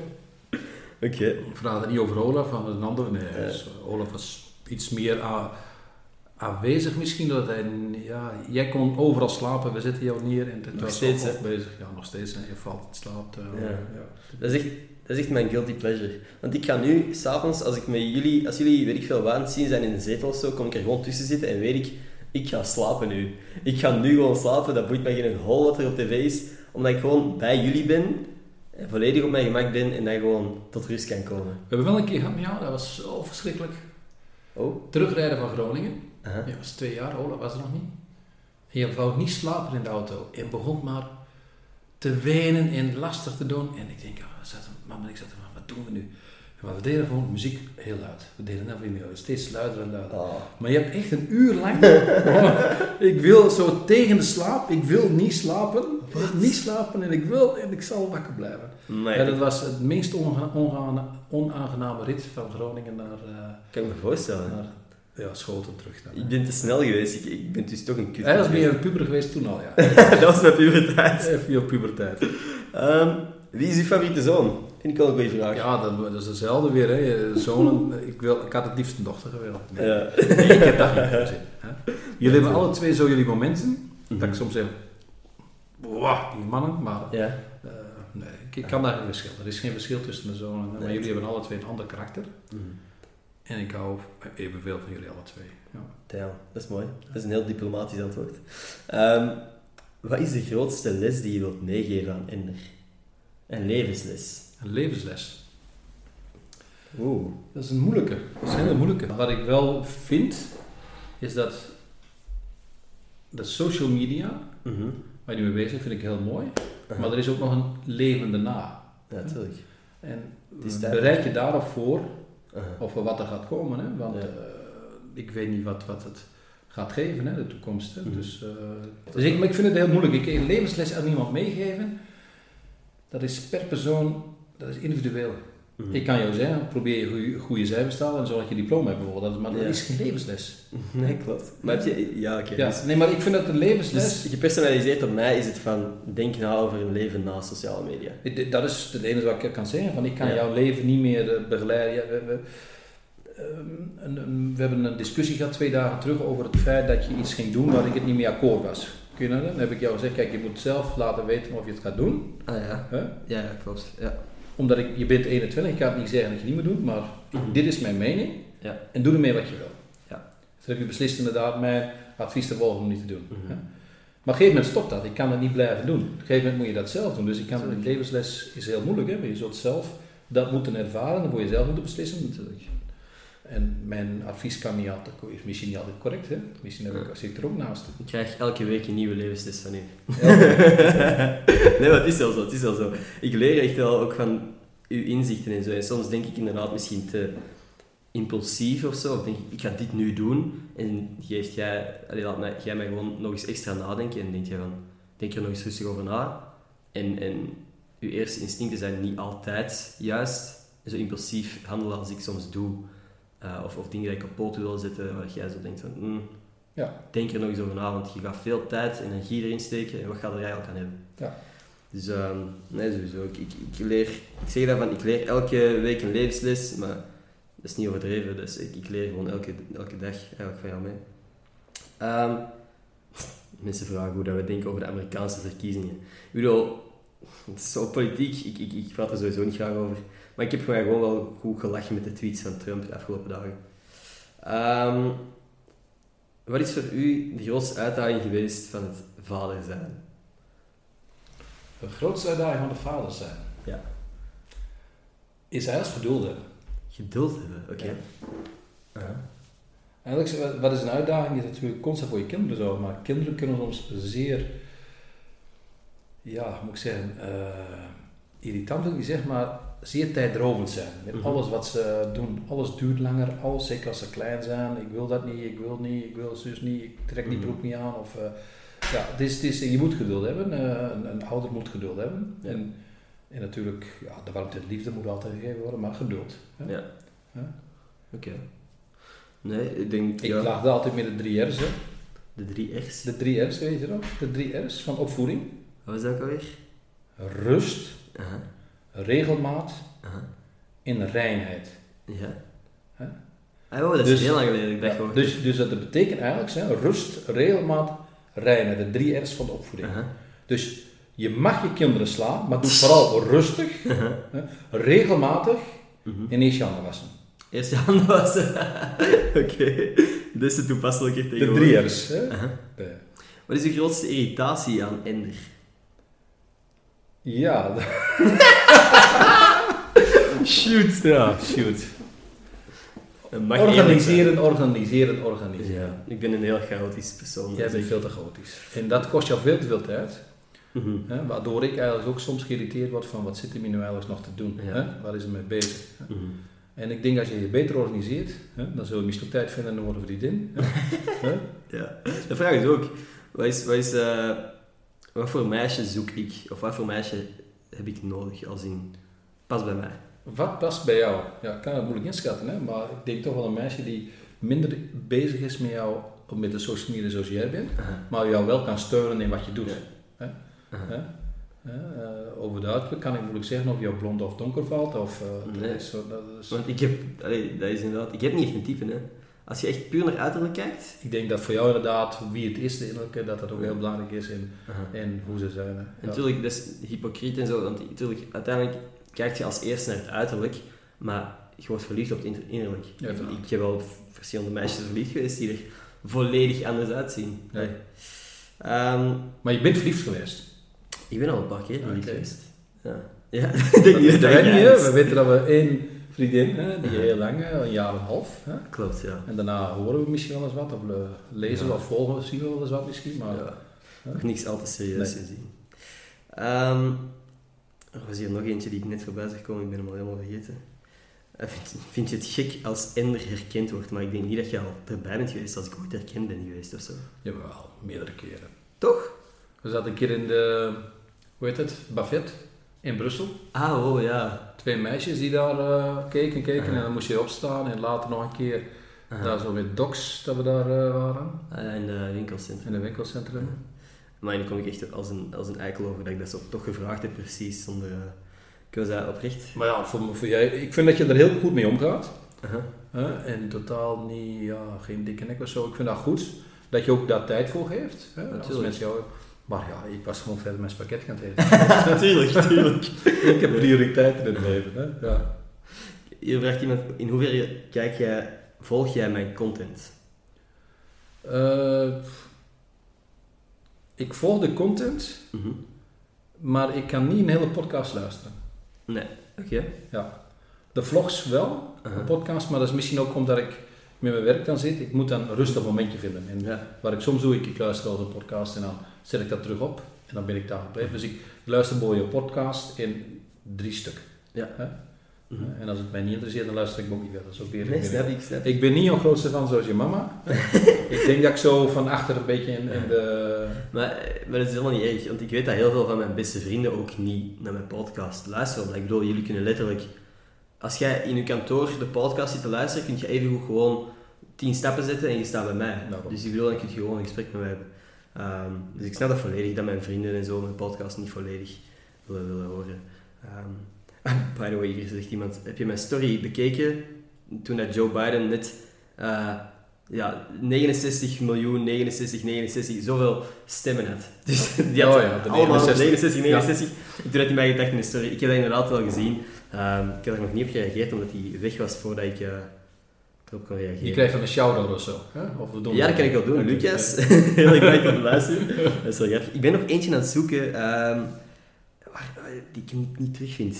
Oké. Ik vraag het niet over Olaf, van een ander. Nee, Ja. dus, eh, Olaf was iets meer a- aanwezig misschien. Dat hij, ja, jij kon overal slapen, we zetten jou neer en Nog steeds, hè? bezig. Ja, nog steeds. En je valt, slaapt. eh, Ja. ja. Dat is echt... Dat is echt mijn guilty pleasure. Want ik ga nu, s'avonds, als ik met jullie, als jullie, weet ik veel, het zien zijn in een zetel of zo, kom ik er gewoon tussen zitten en weet ik, ik ga slapen nu. Ik ga nu gewoon slapen, dat boeit mij geen hol wat er op tv is, omdat ik gewoon bij jullie ben, en volledig op mijn gemak ben en dan gewoon tot rust kan komen. We hebben wel een keer gehad met jou, dat was zo verschrikkelijk. Oh? Terugrijden van Groningen. Je was twee jaar, Olaf was er nog niet. En je wou niet slapen in de auto. En begon maar te wenen en lastig te doen. En ik denk, ah, we zaten, mama en ik zaten wat doen we nu? Maar we deden gewoon muziek heel luid. We deden net weer steeds luider en luider. Oh. Maar je hebt echt een uur lang. ik wil zo tegen de slaap. Ik wil niet slapen. Ik wil niet slapen en ik wil en ik zal wakker blijven. Ja, dat was het meest onaangename rit van Groningen naar, eh, kan ik me voorstellen. naar ja, Schoten terug. Dan, Ik ben te snel geweest. Ik, ik ben dus toch een kut. Hij was meer puber geweest toen al, ja. dat was mijn puberteit. Even je puberteit. Ehm, wie is uw favoriete zoon? Vind ik wel een goede vraag. Ja, dat, dat is hetzelfde weer. Hè. Zonen, ik, wil, ik had het liefst een dochter gewild. Nee, Ja. nee, ik heb dat niet gezien. Hè. Jullie hebben alle twee zo jullie momenten. Mhm. Dat ik soms zeg, wow, die mannen. Maar Ja. eh, nee, ik, ik kan daar geen verschil. Er is geen verschil tussen de zonen. Maar Nee. jullie hebben alle twee een ander karakter. Mhm. En ik hou evenveel van jullie alle twee. Ja. Ja, dat is mooi. Dat is een heel diplomatisch antwoord. Ehm, wat is de grootste les die je wilt meegeven aan Ender? Een levensles. Een levensles. Oeh. Dat is een moeilijke. Dat is een hele moeilijke. Wat ik wel vind, is dat de social media, Mhm. waar je nu mee bezig bent, vind ik heel mooi. Maar er is ook nog een levende na. Ja, natuurlijk. En bereid je daarop voor, Aha. of wat er gaat komen. Hè? Want Ja. eh, ik weet niet wat, wat het gaat geven, hè, de toekomst. Hè? Mhm. Dus, eh, dus ik, maar ik vind het heel moeilijk. Ik een levensles aan iemand meegeven, dat is per persoon, dat is individueel. Ik kan jou zeggen, probeer je goede, cijfers te halen en zorg dat je diploma hebt bijvoorbeeld. Maar dat Ja. is geen levensles. Nee, klopt. Maar heb je... Ja, oké. Ja, dus- nee, maar ik vind dat een levensles... Dus gepersonaliseerd op mij is het van, denk na over een leven na sociale media. Dat is het enige wat ik kan zeggen. Van, ik kan Ja. jouw leven niet meer eh, begeleiden. We, we, ehm, we hebben een discussie gehad twee dagen terug over het feit dat je iets ging doen waar ik het niet mee akkoord was. Kun je dat? Dan heb ik jou gezegd, kijk, je moet zelf laten weten of je het gaat doen. Ah ja. Ja, ja klopt. Ja. Omdat ik, je bent 21, ik kan het niet zeggen dat je niet moet doen, maar Mhm. dit is mijn mening. Ja. En doe ermee wat je wil. Ja. Dus heb je beslist inderdaad mijn advies te volgen om niet te doen. Mhm. hè. Maar op een gegeven moment stopt dat. Ik kan het niet blijven doen. Op een gegeven moment moet je dat zelf doen. Dus ik kan, een levensles is heel moeilijk, hè? maar je zult zelf dat moeten ervaren. Dan moet je zelf moeten beslissen natuurlijk. En mijn advies kan niet altijd, is misschien niet altijd correct. Hè? Misschien heb ik, zit ik er ook naast. Ik krijg elke week een nieuwe levensles van u. nee, maar het is wel zo, het is wel zo. Ik leer echt wel ook van uw inzichten en zo. En soms denk ik inderdaad misschien te impulsief of zo. Of denk ik, ik ga dit nu doen. En geeft jij, allee, laat mij, jij mij gewoon nog eens extra nadenken. En denk je van, denk er nog eens rustig over na. En, en uw eerste instincten zijn niet altijd juist. Zo impulsief handelen als ik soms doe. Eh, of, of dingen die poten wil zetten, waar jij zo denkt van... mm, Ja. Denk er nog eens over na, want je gaat veel tijd en energie erin steken. En wat gaat er eigenlijk aan hebben? Ja. Dus ehm, nee, sowieso. Ik, ik, ik, leer, ik zeg daarvan, ik leer elke week een levensles, maar dat is niet overdreven. Dus ik, ik leer gewoon elke, elke dag eigenlijk van jou mee. Ehm, mensen vragen hoe dat we denken over de Amerikaanse verkiezingen. Ik bedoel, het is zo politiek, ik, ik, ik praat er sowieso niet graag over. Maar ik heb gewoon wel goed gelachen met de tweets van Trump de afgelopen dagen. Ehm, wat is voor u de grootste uitdaging geweest van het vader zijn? De grootste uitdaging van de vader zijn, Ja. is eigenlijk geduld hebben. Geduld hebben, oké. Ja. Eigenlijk, wat- wat is een uitdaging? Die is natuurlijk constant voor je kinderen zo, maar kinderen kunnen soms zeer, ja, moet ik zeggen, eh, irritant zeggen, maar zeer tijdrovend zijn. Met Mhm. alles wat ze doen. Alles duurt langer, alles, zeker als ze klein zijn. Ik wil dat niet, ik wil niet, ik wil zus niet, ik trek die Mhm. broek niet aan. Of, eh, ja, het is, het is, je moet geduld hebben, eh, een, een ouder moet geduld hebben. Ja. En, en natuurlijk, ja, de warmte en liefde moet altijd gegeven worden, maar geduld. hè. Ja. Oké. Nee, ik denk... Ik ja, altijd met de drie R's. Hè. de drie R's. De drie R's, weet je nog? De drie R's van opvoeding. Wat was dat ook alweer? Rust, Aha. Regelmaat en reinheid. Ja. Ah, oh, dat is Dus- heel lang geleden ik Ja, dus, dus dat betekent eigenlijk hè, rust, regelmaat, reinheid. De drie R's van de opvoeding. Dus je mag je kinderen slaan, maar doe het vooral rustig, hè, regelmatig Mhm. en eerst je handen wassen. Eerst je handen wassen. Oké. Dat is de toepasselijke De drie R's. Hè. De- Wat is de grootste irritatie aan Ender? Ja, Shoot. ja, shoot. Mag Organiseren, organiseren, organiseren. Ja, ik ben een heel chaotisch persoon. Jij dus bent veel te chaotisch. En dat kost jou veel te veel tijd. Mhm. Hè, waardoor ik eigenlijk ook soms geïrriteerd word van wat zit hij nu eigenlijk nog te doen? Ja. Hè? Waar is hij mee bezig? Mhm. En ik denk als je je beter organiseert, hè, dan zul je misschien tijd vinden voor een vriendin. Ja, de vraag is ook, wat, is, wat, is, eh, wat voor meisje zoek ik? Of wat voor meisje heb ik nodig als in, pas bij mij? Wat past bij jou? Ja, ik kan het moeilijk inschatten, hè? maar ik denk toch wel een meisje die minder bezig is met jou, met de social media zoals jij bent, maar jou wel kan steunen in wat je doet. Ja. Eh, over de uiterlijk kan ik moeilijk zeggen of jou blond of donker valt. Of, eh, Nee. dat is zo, dat is, Want ik heb, allee, dat is inderdaad, ik heb niet echt een type, hè. Als je echt puur naar uiterlijk kijkt, ik denk dat voor jou inderdaad, wie het is, de innerlijke, dat dat ook heel belangrijk is in hoe ze zijn. hè. En. Natuurlijk, dat is hypocriet en zo, want natuurlijk, uiteindelijk kijk je als eerste naar het uiterlijk, maar je wordt verliefd op het innerlijk. Ja, ik, heb wel verschillende meisjes verliefd geweest die er volledig anders uitzien. Nee. Ehm, Maar je bent verliefd geweest. ik ben al een paar keer verliefd geweest. Ja. Ja, Dat denk niet. We weten dat we één vriendin, hè, die heel lang, hè, een jaar en een half. Hè. Klopt, ja. En daarna horen we misschien wel eens wat, of eh, lezen we of volgen we wel eens wat misschien. Maar. Nog niks al te serieus Nee. gezien. Ehm, er was hier nog eentje die ik net voorbij zag komen, ik ben hem al helemaal vergeten. Eh, Vind, vind je het gek als Ender herkend wordt? Maar ik denk niet dat je al erbij bent geweest als ik ooit herkend ben geweest of zo. jawel, meerdere keren. Toch? We zaten een keer in de, hoe heet het, Buffet in Brussel. Ah, oh ja. Twee meisjes die daar eh, keken, keken Aha. en dan moest je opstaan en later nog een keer daar zo met Docs dat we daar eh, waren Ah, in de winkelcentrum. in een winkelcentrum. Maar dan kom ik echt als een, als een eikel over dat ik dat zo toch gevraagd heb, precies, zonder... ik was dat oprecht. Maar ja, voor, voor jij, ik vind dat je er heel goed mee omgaat. En totaal niet, ja, geen dikke nek of zo. Ik vind dat goed dat je ook daar tijd voor geeft. Hè? Als mensen jou, maar ja, ik was gewoon verder mijn spaghetti gaan eten. tuurlijk, tuurlijk. ik heb prioriteiten in het leven. Hè? Ja. Hier vraagt iemand, in hoeverre kijk jij, volg jij mijn content? Eh, ik volg de content, Mhm. maar ik kan niet een hele podcast luisteren. Nee, oké. Ja. De vlogs wel, Aha. de podcast, maar dat is misschien ook omdat ik met mijn werk dan zit. Ik moet dan een rustig momentje vinden. En Ja. Waar ik soms doe, ik, ik luister wel eens een podcast en dan zet ik dat terug op en dan ben ik daar gebleven. Dus ik luister je podcast in drie stuk. Ja. Hè? Mhm. En als het mij niet interesseert, dan luister ik ook niet verder. Dat is ook weer Nee, snap ik, snap ik. ben niet een grootste fan zoals je mama. ik denk dat ik zo van achter een beetje in, in de... Maar, maar dat is helemaal niet erg, want ik weet dat heel veel van mijn beste vrienden ook niet naar mijn podcast luisteren. Want ik bedoel, jullie kunnen letterlijk... Als jij in je kantoor de podcast zit te luisteren, kun je even gewoon tien stappen zetten en je staat bij mij. Dus ik bedoel, dan kun je gewoon een gesprek met mij hebben. Ehm, dus ik snap dat volledig, dat mijn vrienden en zo mijn podcast niet volledig willen, willen horen. Ehm, by the way, hier zegt iemand, heb je mijn story bekeken toen dat Joe Biden net... eh, ja, 69 miljoen, 69, 69, zoveel stemmen had. Dus die had Oh ja, allemaal 69. 69, 69. En toen had hij mij gedacht in de story. Ik heb dat inderdaad wel gezien. Ehm, ik heb er nog niet op gereageerd, omdat hij weg was voordat ik eh, erop reageren. Je krijgt dan een shout-out of zo. Hè? Of we doen Ja, dat kan ik wel doen. Lucas, heel erg bedankt te luisteren. Dat is wel grappig. Ik ben nog eentje aan het zoeken ehm, waar, die ik niet, niet terugvind.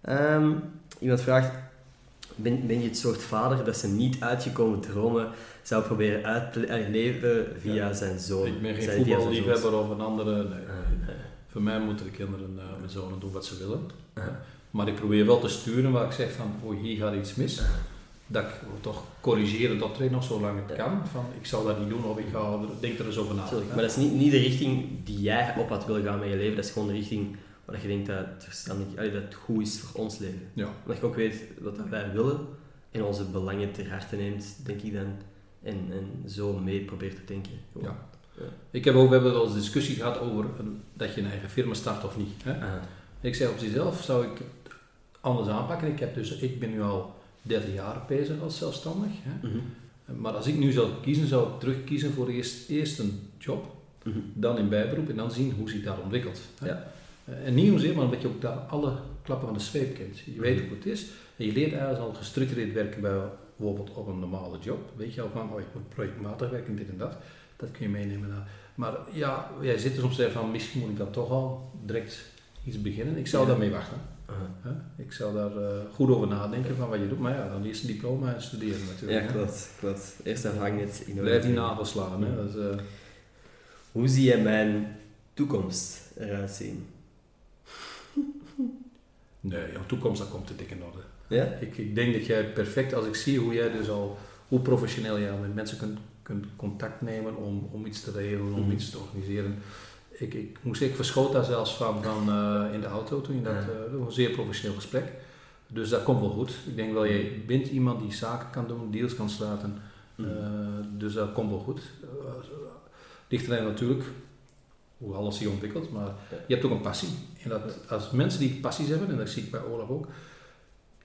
Ehm, iemand vraagt, ben, ben je het soort vader dat ze niet uitgekomen dromen zou proberen uit te eh, leven via Ja. zijn zoon? Ik ben geen voetballiefhebber of een andere... Nee. Ah, nee. Voor mij moeten de kinderen, eh, mijn zonen, doen wat ze willen. Ah. Maar ik probeer wel te sturen waar ik zeg van, oh hier gaat iets mis. Dat ik toch corrigeren dat er nog zolang het Ja. kan. Van, ik zal dat niet doen of ik ga, denk er eens over na. Maar dat is niet, niet de richting die jij op had willen gaan met je leven. Dat is gewoon de richting waar je denkt dat het, verstandig, allee, dat het goed is voor ons leven. Ja. Omdat je ook weet wat dat wij willen en onze belangen ter harte neemt, denk ik dan. En, en zo mee probeert te denken. Gewoon. Ja. Ik heb ook, we hebben wel eens discussie gehad over een- dat je een eigen firma start of niet. Hè. Ah, Ik zeg op zichzelf zou ik het anders aanpakken. Ik, heb dus, ik ben nu al 30 jaar bezig als zelfstandig. Hè. mhm, Maar als ik nu zou kiezen, zou ik terugkiezen voor eerst, eerst een job, mhm. dan in bijberoep en dan zien hoe zich dat ontwikkelt. hè. Ja. Eh, En niet hoezeer, maar omdat je ook daar alle klappen van de zweep kent. Je weet ook hoe het is. En je leert eigenlijk al gestructureerd werken bij bijvoorbeeld op een normale job. Weet je al van, oh, ik moet projectmatig werken, dit en dat. Dat kun je meenemen naar. Maar ja, jij zit er soms zeggen van, misschien moet ik dan toch al direct iets beginnen. Ik zou Ja. daarmee wachten. Hè? Ik zou daar eh, goed over nadenken van wat je doet. Maar ja, dan eerst een diploma en studeren natuurlijk. Ja, klopt, klopt. Eerst dat vangnet in orde Blijf die nagels slaan. Hè? Is, eh, Hoe zie je mijn toekomst eruit zien? Nee, jouw toekomst, dat komt te dik in orde. Ja? Ik, ik denk dat jij perfect, als ik zie hoe jij dus al, hoe professioneel jij al met mensen kunt, kunt contact nemen om, om iets te regelen, om Mhm. iets te organiseren. Ik, ik moest, ik verschoot daar zelfs van, van eh, in de auto toen je dat, was een zeer professioneel gesprek. Dus dat komt wel goed. Ik denk wel, je bent iemand die zaken kan doen, deals kan sluiten. Mhm. Eh, dus dat komt wel goed. Uh, ligt natuurlijk hoe alles zich ontwikkelt, maar je hebt ook een passie. En dat, als mensen die passies hebben, en dat zie ik bij Olaf ook,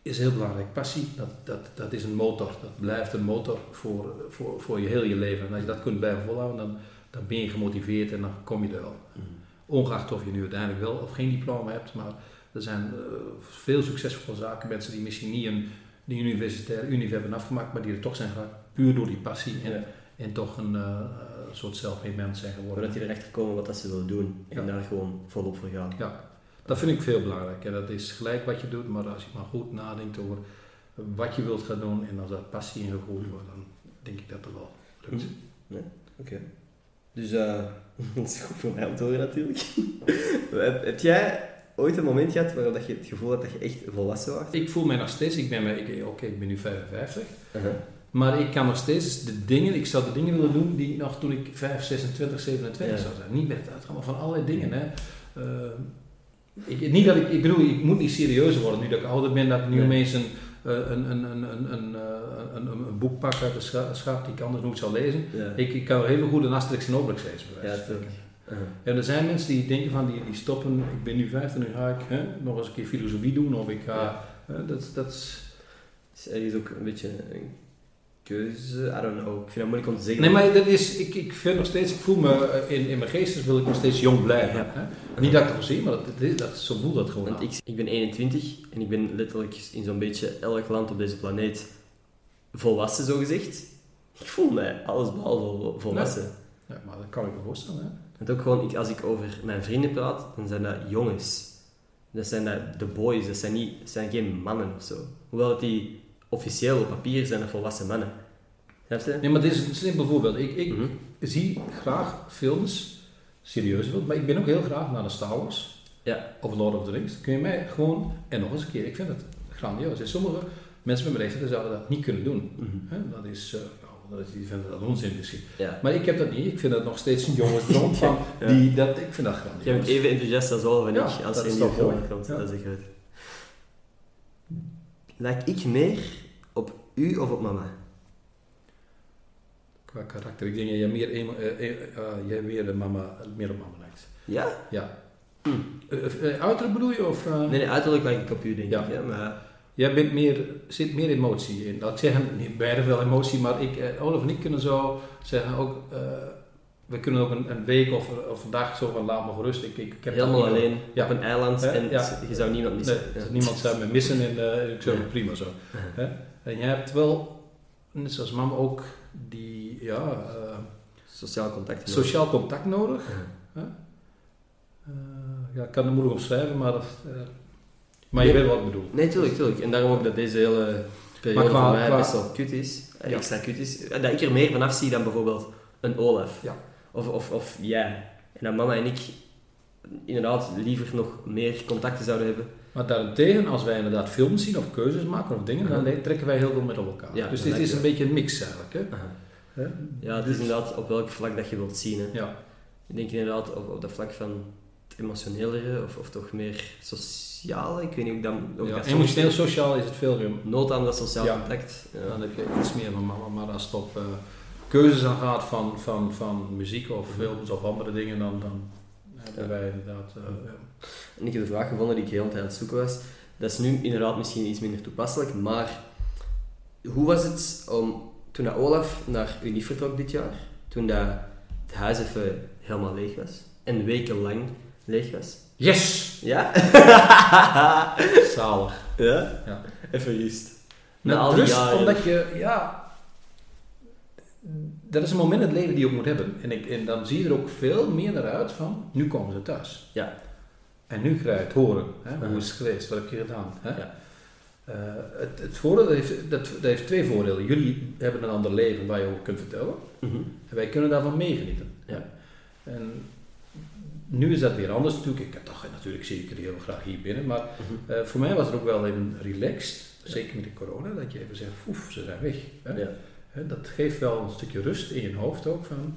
is heel belangrijk. Passie, dat, dat, dat is een motor. Dat blijft een motor voor, voor, voor je heel je leven. En als je dat kunt blijven volhouden, dan, dan ben je gemotiveerd en dan kom je er wel. Mhm. Ongeacht of je nu uiteindelijk wel of geen diploma hebt, maar er zijn eh, veel succesvolle zaken, mensen die misschien niet een, die universitair univ hebben afgemaakt, maar die er toch zijn geraakt, puur door die passie en, Ja. en toch een eh, soort zelfmade mens zijn geworden. Voordat die erachter komen wat dat ze willen doen en Ja. daar gewoon volop voor gaan. Ja, dat vind ik veel belangrijk. En dat is gelijk wat je doet, maar als je maar goed nadenkt over wat je wilt gaan doen en als dat passie in gegroeid wordt, dan denk ik dat het wel lukt. Mhm. Oké. Dus eh, dat is goed voor mij om te horen natuurlijk. heb, heb jij ooit een moment gehad waarop dat je het gevoel had dat je echt volwassen was? Ik voel mij nog steeds, ik ben, ik, oké, ik ben nu 55, Uh-huh. maar ik kan nog steeds de dingen, ik zou de dingen willen doen die ik nog toen ik 5, 26, 27 Ja. zou zijn. Niet met het uitgaan, maar van allerlei dingen. Hè. Eh, ik, niet dat ik, ik bedoel, ik moet niet serieuzer worden nu dat ik ouder ben, dat ik nu Nee. opeens een, een, een, een, een, een, eh, een, een boek pak uit de scha- schaap die ik anders nooit zou lezen. Ja. Ik, ik kan even goed een Asterix en Obelix lezen. bij wijze Ja, van. En er zijn mensen die denken van, die, die stoppen, ik ben nu 50, nu ga ik hè, nog eens een keer filosofie doen of ik ga... Ja. hè, dat, dat is... Er is ook een beetje een keuze, I don't know. Ik vind het moeilijk om te zeggen. Nee, maar dat is, ik, ik vind nog steeds, ik voel me eh, in, in mijn geestes wil ik nog steeds jong blijven. Ja. Hè? Niet dat ik het al zie, maar dat, dat, is- dat, zo voelt dat gewoon. Want ik, ik ben 21 en ik ben letterlijk in zo'n beetje elk land op deze planeet volwassen, zo gezegd. Ik voel mij alles behalve vol- volwassen. Ja, maar dat kan ik me voorstellen. Hè? Want ook gewoon, ik, als ik over mijn vrienden praat, dan zijn dat jongens. Dat zijn dat de boys, dat zijn, niet, dat zijn geen mannen of zo. Hoewel dat die officieel op papier zijn dat volwassen mannen. Je? Nee, maar dit is een simpel voorbeeld. Ik, ik Mhm. zie graag films, serieuze films, maar ik ben ook heel graag naar de Star Wars. Ja. Of Lord of the Rings. Kun je mij gewoon, en nog eens een keer, ik vind het grandioos. En sommige mensen met mijn leeftijd zouden dat niet kunnen doen. Mhm. Hè? Dat is, eh, nou, dat is, die vinden dat onzin misschien. Ja. Maar ik heb dat niet. Ik vind dat nog steeds een jongensdroom van, Ja. die, dat, ik vind dat grandioos. Jij bent even enthousiast als Olaf en Ja, ik als dat er is een nieuwe toch film mooi. komt. Ja. Dat is echt goed. Lijk ik meer u of op mama? Qua karakter. Ik denk dat jij meer, emo- eh, eh, eh, jij meer, mama, meer op mama lijkt. Ja? Ja. Hm. Eh, eh, uiterlijk bedoel je? Of? Nee, nee, uiterlijk lijk ik op u, denk Ja. ik. Ja, maar Jij bent meer, zit meer emotie in. Ik zeggen, niet beide wel emotie, maar ik, Olaf en ik kunnen zo zeggen ook, we kunnen ook een, een week of, of een dag zo van laat me gerust. Ik, ik, ik heb helemaal dat alleen Ja. op een eiland en Ja. je zou niemand missen. Nee, Ja. niemand zou me missen en ik zou Ja. prima zo. En jij hebt wel, net zoals mam ook, die ja, eh, Sociaal contact. sociaal contact nodig. Ja. Eh, ja, ik kan het moeilijk omschrijven, maar, dat, eh, maar je weet wat ik bedoel. Nee, tuurlijk, tuurlijk. En daarom ook dat deze hele periode qua- voor mij qua- best wel kut is. Ja. Extra kut is. Dat ik er meer vanaf zie dan bijvoorbeeld een Olaf. Ja. Of, of, of jij. En dat mama en ik inderdaad liever nog meer contacten zouden hebben. Maar daarentegen, als wij inderdaad films zien of keuzes maken of dingen, dan trekken wij heel veel met elkaar. Ja, dus dit is een beetje een mix eigenlijk. Hè? Hè? Ja, het is inderdaad op welk vlak dat je wilt zien. Hè. Ja. Ik denk inderdaad op, op dat vlak van het emotionelere of, of toch meer sociale. Ik weet niet hoe dat... hoe Ja, dat soms- Emotioneel, sociaal is het veel ruim. Nood aan dat sociaal Ja. contact. Ja. Dan heb je iets meer van mama, maar als het op eh, keuzes aan gaat van, van, van muziek of films of andere dingen, dan, dan hebben wij inderdaad... eh, ja. En ik heb de vraag gevonden die ik heel de tijd aan het zoeken was. Dat is nu inderdaad misschien iets minder toepasselijk, maar hoe was het om, toen dat Olaf naar Unief vertrok dit jaar, toen dat het huis even helemaal leeg was, en wekenlang leeg was? Yes! Ja? Zalig. ja? Ja. Even. Nou, Na al die jaren. omdat je, ja... Dat is een moment in het leven die je ook moet hebben. En, ik, en dan zie je er ook veel meer naar uit van, nu komen ze thuis. Ja. En nu krijg je het horen. Hè? Hoe is het geweest? Wat heb je gedaan? Hè? Ja. Eh, het, het voordeel dat heeft, dat, dat heeft twee voordelen. Jullie hebben een ander leven waar je over kunt vertellen. Mhm. En wij kunnen daarvan meegenieten. Ja. En nu is dat weer anders natuurlijk. Ik toch natuurlijk zeker heel graag hier binnen, maar Mhm. eh, voor mij was het ook wel even relaxed, zeker met de corona, dat je even zegt, oef, ze zijn weg. Hè? Ja. Dat geeft wel een stukje rust in je hoofd ook van,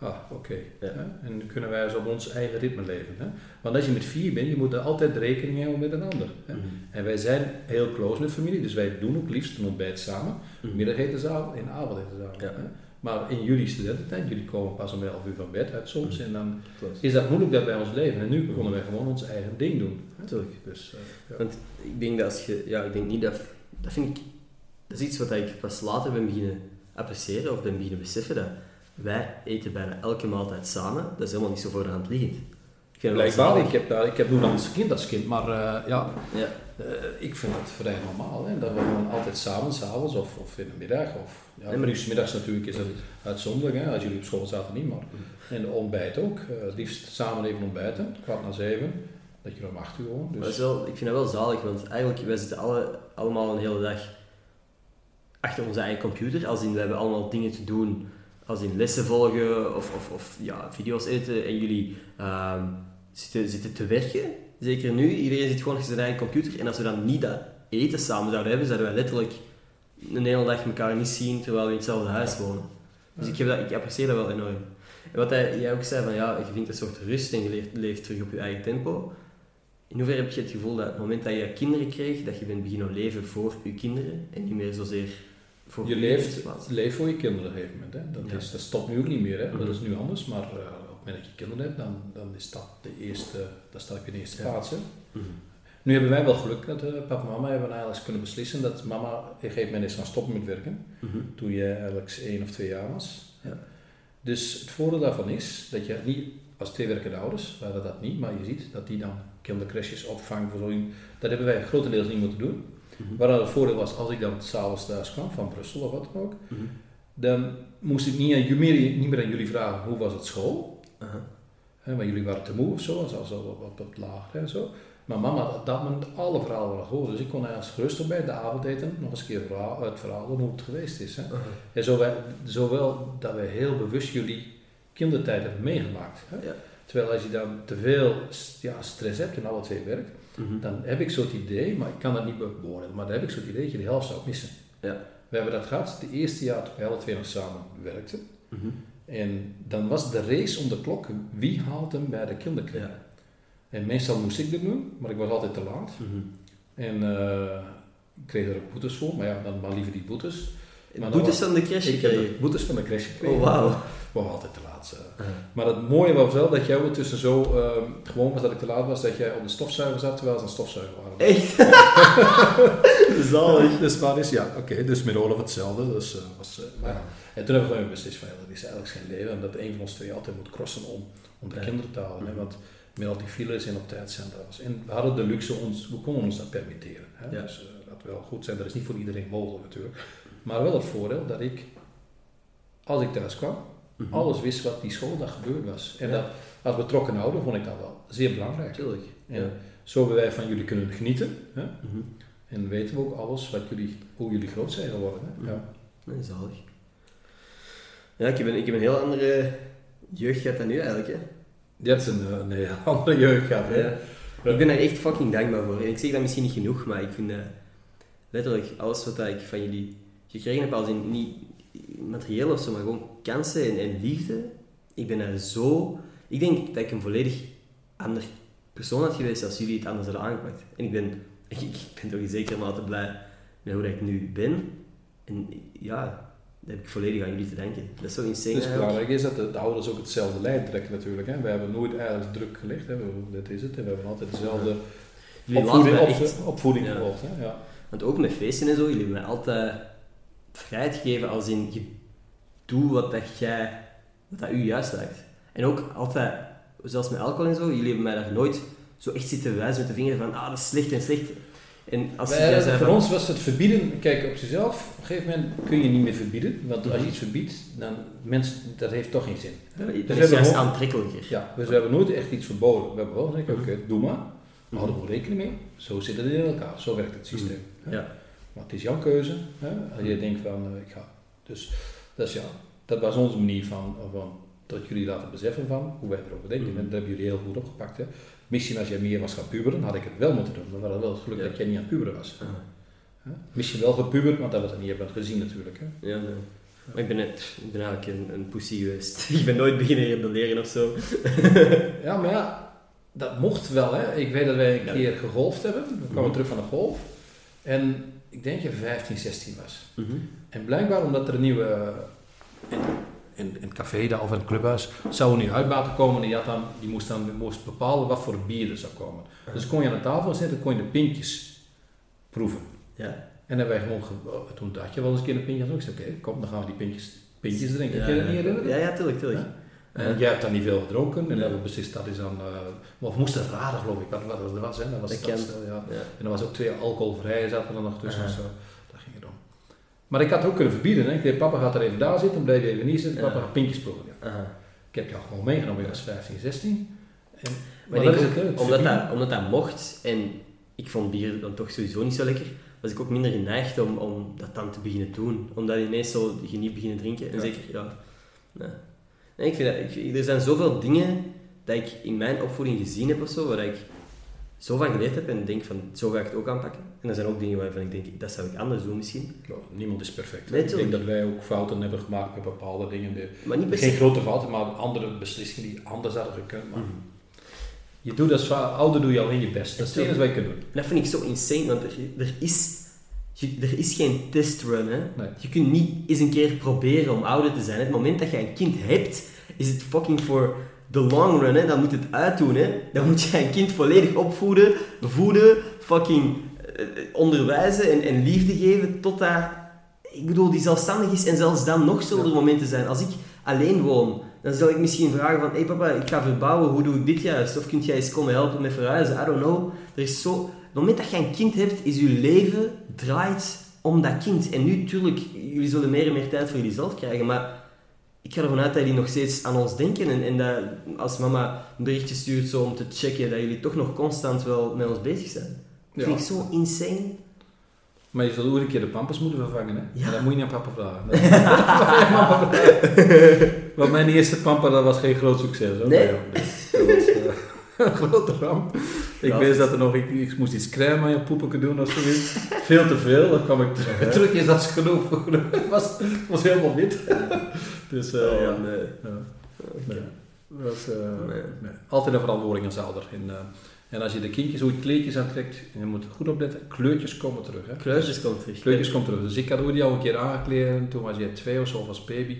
ah, oké. Ja. En kunnen wij zo op ons eigen ritme leven. Hè? Want als je met vier bent, je moet er altijd rekening houden met een ander. Hè? Mhm. En wij zijn heel close met familie, dus wij doen ook liefst een ontbijt samen, Mhm. middageten samen en avondeten samen. Ja. Hè? Maar in jullie studententijd, jullie komen pas om 11 uur van bed uit soms, Mhm. en dan Klopt. is dat moeilijk dat bij ons leven. En nu konden wij gewoon ons eigen ding doen. hè. Tuurlijk. Dus, eh, ja. Want ik denk dat als je, ja, ik denk niet dat, dat vind ik, dat is iets wat ik pas later ben beginnen appreciëren of ben beginnen beseffen dat wij eten bijna elke maaltijd samen. Dat is helemaal niet zo voor de hand liggend. Ik Blijkbaar, ik heb, daar, ik heb dan als kind als kind, maar eh, ja, Ja, eh, ik vind het vrij normaal. Hè, dat we gewoon altijd samen, s'avonds of, of in de middag. Of, ja, Nee, 's middags natuurlijk is het uitzonderlijk, hè, als jullie op school zaten niet, maar en de ontbijt ook. eh, het liefst samen even ontbijten, kwart na zeven, dat je om acht uur gewoon. maar dat is Dus, wel, ik vind dat wel zalig, want eigenlijk wij zitten alle, allemaal een hele dag achter onze eigen computer. Als in, we hebben allemaal dingen te doen, als in lessen volgen of, of, of ja, video's editen en jullie ehm, zitten, zitten te werken. Zeker nu, iedereen zit gewoon achter zijn eigen computer. En als we dan niet dat eten samen zouden hebben, zouden wij letterlijk een hele dag elkaar niet zien terwijl we in hetzelfde huis wonen. Dus ik, heb dat, ik apprecieer dat wel enorm. En wat hij, jij ook zei, van ja, je vindt een soort rust en je leeft, leeft terug op je eigen tempo. In hoeverre heb je het gevoel dat op het moment dat je kinderen kreeg, dat je bent beginnen leven voor je kinderen en niet meer zozeer voor je leeft, levensplaats? leef voor je kinderen op een gegeven moment. Hè. Dat, Ja. is, dat stopt nu ook niet meer, hè. dat Mhm. is nu anders. Maar eh, op het moment dat je kinderen hebt, dan, dan is dat de eerste, dat staat op je eerste Ja. plaats. Hè. Mhm. Nu hebben wij wel geluk dat eh, papa en mama hebben eigenlijk kunnen beslissen dat mama op een gegeven moment is gaan stoppen met werken. Mhm. Toen je eigenlijk één of twee jaar was. Ja. Dus het voordeel daarvan is dat je niet als twee werkende ouders, we hadden dat niet, maar je ziet dat die dan kindercrashes, opvang, verzorging, dat hebben wij grotendeels niet moeten doen. Mhm. Waar het voordeel was, als ik dan s'avonds thuis kwam, van Brussel of wat dan ook, Mhm. dan moest ik niet, aan, meer, niet meer aan jullie vragen hoe was het school. Hè, want jullie waren te moe of zo, zelfs al wat, wat, lager en zo. Maar mama had op dat moment alle verhalen wel gehoord. Dus ik kon gerust op bij de avondeten nog eens een keer verhaal, het verhaal doen hoe het geweest is. Hè. En zo wij, zowel dat wij heel bewust jullie kindertijd hebben meegemaakt. Hè. Ja. Terwijl als je dan te veel ja, stress hebt en alle twee werkt, Mhm. dan heb ik zo'n idee, maar ik kan dat niet beoordelen, maar dan heb ik zo'n idee dat je de helft zou missen. Ja. We hebben dat gehad de eerste jaar toen wij alle twee nog samen werkten. Mhm. En dan was de race om de klok, wie haalt hem bij de kinderkring? Ja. En meestal moest ik dat doen, maar ik was altijd te laat. Mhm. En eh, ik kreeg er ook boetes voor, maar ja, dan maar liever die boetes. Maar Boetes van de crash Ik gekregen. de boetes van de crash gekregen. Oh, wauw. Wou altijd te laat zijn. Aha. Maar het mooie was wel dat jij ook tussen zo ehm, gewoon was dat ik te laat was, dat jij op de stofzuiger zat terwijl ze een stofzuiger waren. Echt? Zalig. Dus maar is ja, oké, dus met Olaf hetzelfde. Dus, eh, was, eh, maar, ja. En toen hebben we beslist van ja, dat is eigenlijk geen leven en dat een van ons twee altijd moet crossen om, om de Ja. kinderen te halen. Hè, Mhm. want met al die files en op tijd zijn dat was. En we hadden de luxe, ons, we konden ons dat permitteren. Hè, Ja. Dus eh, dat wel goed zijn, dat is niet voor iedereen mogelijk natuurlijk. Maar wel het voordeel dat ik, als ik thuis kwam, Mhm. alles wist wat die schooldag gebeurd was. En Ja. dat, als betrokken ouder vond ik dat wel zeer belangrijk. Tuurlijk. En Ja. zo hebben wij van jullie kunnen genieten. Hè? Mhm. En weten we ook alles wat jullie, hoe jullie groot zijn geworden. Hè? Ja. Nee, zalig. Ja, ik heb, een, ik heb een heel andere jeugd gehad dan nu eigenlijk. Hè. Je hebt een, eh, een hele andere jeugd gehad. Hè? Ja. Ik ben daar echt fucking dankbaar voor. En ik zeg dat misschien niet genoeg, maar ik vind dat letterlijk alles wat dat ik van jullie gekregen heb, als in niet materieel of zo, maar gewoon kansen en, en liefde. Ik ben daar zo... Ik denk dat ik een volledig ander persoon had geweest als jullie het anders hadden aangepakt. En ik ben, ik, ik ben toch in zekere mate blij met hoe dat ik nu ben. En ja, dat heb ik volledig aan jullie te danken. Dat is zo insane Dus belangrijk is dat de, de ouders ook hetzelfde lijn trekken natuurlijk. Hè? We hebben nooit eigenlijk druk gelegd. Hè? Dit is het. En we hebben altijd dezelfde Jullie opvoeding, op- echt... opvoeding Ja. gevolgd. Hè? Ja. Want ook met feesten en zo, jullie hebben mij altijd vrijheid gegeven als in, je doe wat dat jij, wat dat u juist lijkt. En ook altijd, zelfs met alcohol en zo, jullie hebben mij daar nooit zo echt zitten wijzen met de vinger van, ah, dat is slecht en slecht. En als Wij, jij zei voor van, ons was het verbieden, kijk op jezelf, op een gegeven moment kun je niet meer verbieden, want als je iets verbiedt, dan mensen, dat heeft toch geen zin. dat Dus is we juist aantrekkelijker. Ja, dus we hebben nooit echt iets verboden. We hebben wel gezegd, oké, Mhm. doe maar. We Mhm. er rekening mee. Zo zit het in elkaar. Zo werkt het systeem. Ja. Maar het is jouw keuze. Hè? Als je denkt van, eh, ik ga. Dus dat is ja, dat was onze manier van, van tot jullie laten beseffen van hoe wij erover denken. Mhm. En dat hebben jullie heel goed opgepakt. Hè. Misschien als jij meer was gaan puberen, had ik het wel moeten doen. Dan was het wel het geluk Ja. dat jij niet aan het puberen was. Ah. Misschien wel gepuberd, want dat we het niet hebben gezien natuurlijk. Hè. Ja, nee. Maar ik ben, net, ik ben eigenlijk een, een pussy geweest. ik ben nooit beginnen rebelleren of zo. Ja, maar ja, dat mocht wel. Hè. Ik weet dat wij een keer gegolfd hebben. We kwamen Mhm. terug van de golf. En ik denk dat je 15, 16 was. Mhm. En blijkbaar omdat er een nieuwe, eh, in, in, in het café daar, of in het clubhuis, zou een nieuwe uitbater komen. Die, had dan, die moest dan moest bepalen wat voor bier er zou komen. Dus kon je aan de tafel zitten, kon je de pintjes proeven. Ja. En dan wij gewoon, ge- oh, toen dacht je wel eens een keer een pintje. Ik zei, oké, kom, dan gaan we die pintjes, pintjes drinken. Ja, Kun je dat niet herinneren? Ja, ja, tuurlijk, tuurlijk. Ja. En jij hebt dan niet veel gedronken. En hebben we beslist, dat is dan... eh, of moest het raden, geloof ik, wat, wat dat was. Hè? Dat was Dat stel, ja. Ja. En er was ook twee alcoholvrije zaten er nog tussen. Dus, eh, dat ging het om. Maar ik had het ook kunnen verbieden. Hè. Ik zei, papa gaat er even daar zitten, blijf je even niet zitten. Papa Ja. gaat pintjes proeven. Ja. Ik heb jou gewoon meegenomen, je was 15, 16. En, Maar dat is het, het omdat, dat, omdat dat mocht en ik vond bier dan toch sowieso niet zo lekker, was ik ook minder geneigd om, om dat dan te beginnen doen. Omdat ineens zo je niet beginnen drinken. En Ja. zeker, ja. Nee. Nee, ik vind dat, ik, er zijn zoveel dingen dat ik in mijn opvoeding gezien heb of zo, waar ik zo van geleerd heb en denk van, zo ga ik het ook aanpakken. En er zijn ook dingen waarvan ik denk, dat zou ik anders doen misschien. Ja, niemand is perfect. Nee, ik denk dat wij ook fouten hebben gemaakt met bepaalde dingen. De, Maar niet geen grote fouten, maar andere beslissingen die anders hadden gekund. Maar Mhm. Je doet als ouder doe je alleen je best. Dat is het enige wat je kunt doen. En dat vind ik zo insane, want er, er, is, je- er is geen testrun. Hè? Nee. Je kunt niet eens een keer proberen om ouder te zijn. Het moment dat je een kind hebt, is het fucking voor the long run. Hè? Dan moet het uitdoen. Hè? Dan moet je een kind volledig opvoeden, voeden, fucking eh, onderwijzen en, en liefde geven totdat... Ik bedoel, die zelfstandig is en zelfs dan nog zullen er momenten zijn. Als ik alleen woon, dan zal ik misschien vragen van... Hé hey papa, ik ga verbouwen, hoe doe ik dit juist? Of kunt jij eens komen helpen met verhuizen? I don't know. Er is zo... Op het moment dat je een kind hebt, is je leven draait om dat kind. En nu, tuurlijk, jullie zullen meer en meer tijd voor jullie zelf krijgen, maar ik ga ervan uit dat jullie nog steeds aan ons denken en, en dat als mama een berichtje stuurt zo om te checken, dat jullie toch nog constant wel met ons bezig zijn. Dat Ja. vind ik zo insane. Maar je zult ook een keer de pampers moeten vervangen. Hè? Ja. En dat moet je niet aan papa vragen. Dat. Want mijn eerste pamper dat was geen groot succes. Hoor, Nee? Dus dat was eh, een grote ramp. Ik weet dat er nog, ik, ik moest iets crème aan je poepen doen of zoiets. Veel te veel, dan kwam ik terug. terug is dat genoeg. Het was, het was helemaal wit. Dus Oh, ja. nee. ja. Nee. Dat was, Nee. nee. Altijd een verantwoording als ouder. En, eh, en als je de kindjes ooit kleedjes aantrekt, je moet goed opletten, kleurtjes komen terug. Hè? Kleurtjes komt terug. Kleurtjes komen terug. Dus ik had ooit jou een keer aangekleed, toen was jij twee of zo, als baby.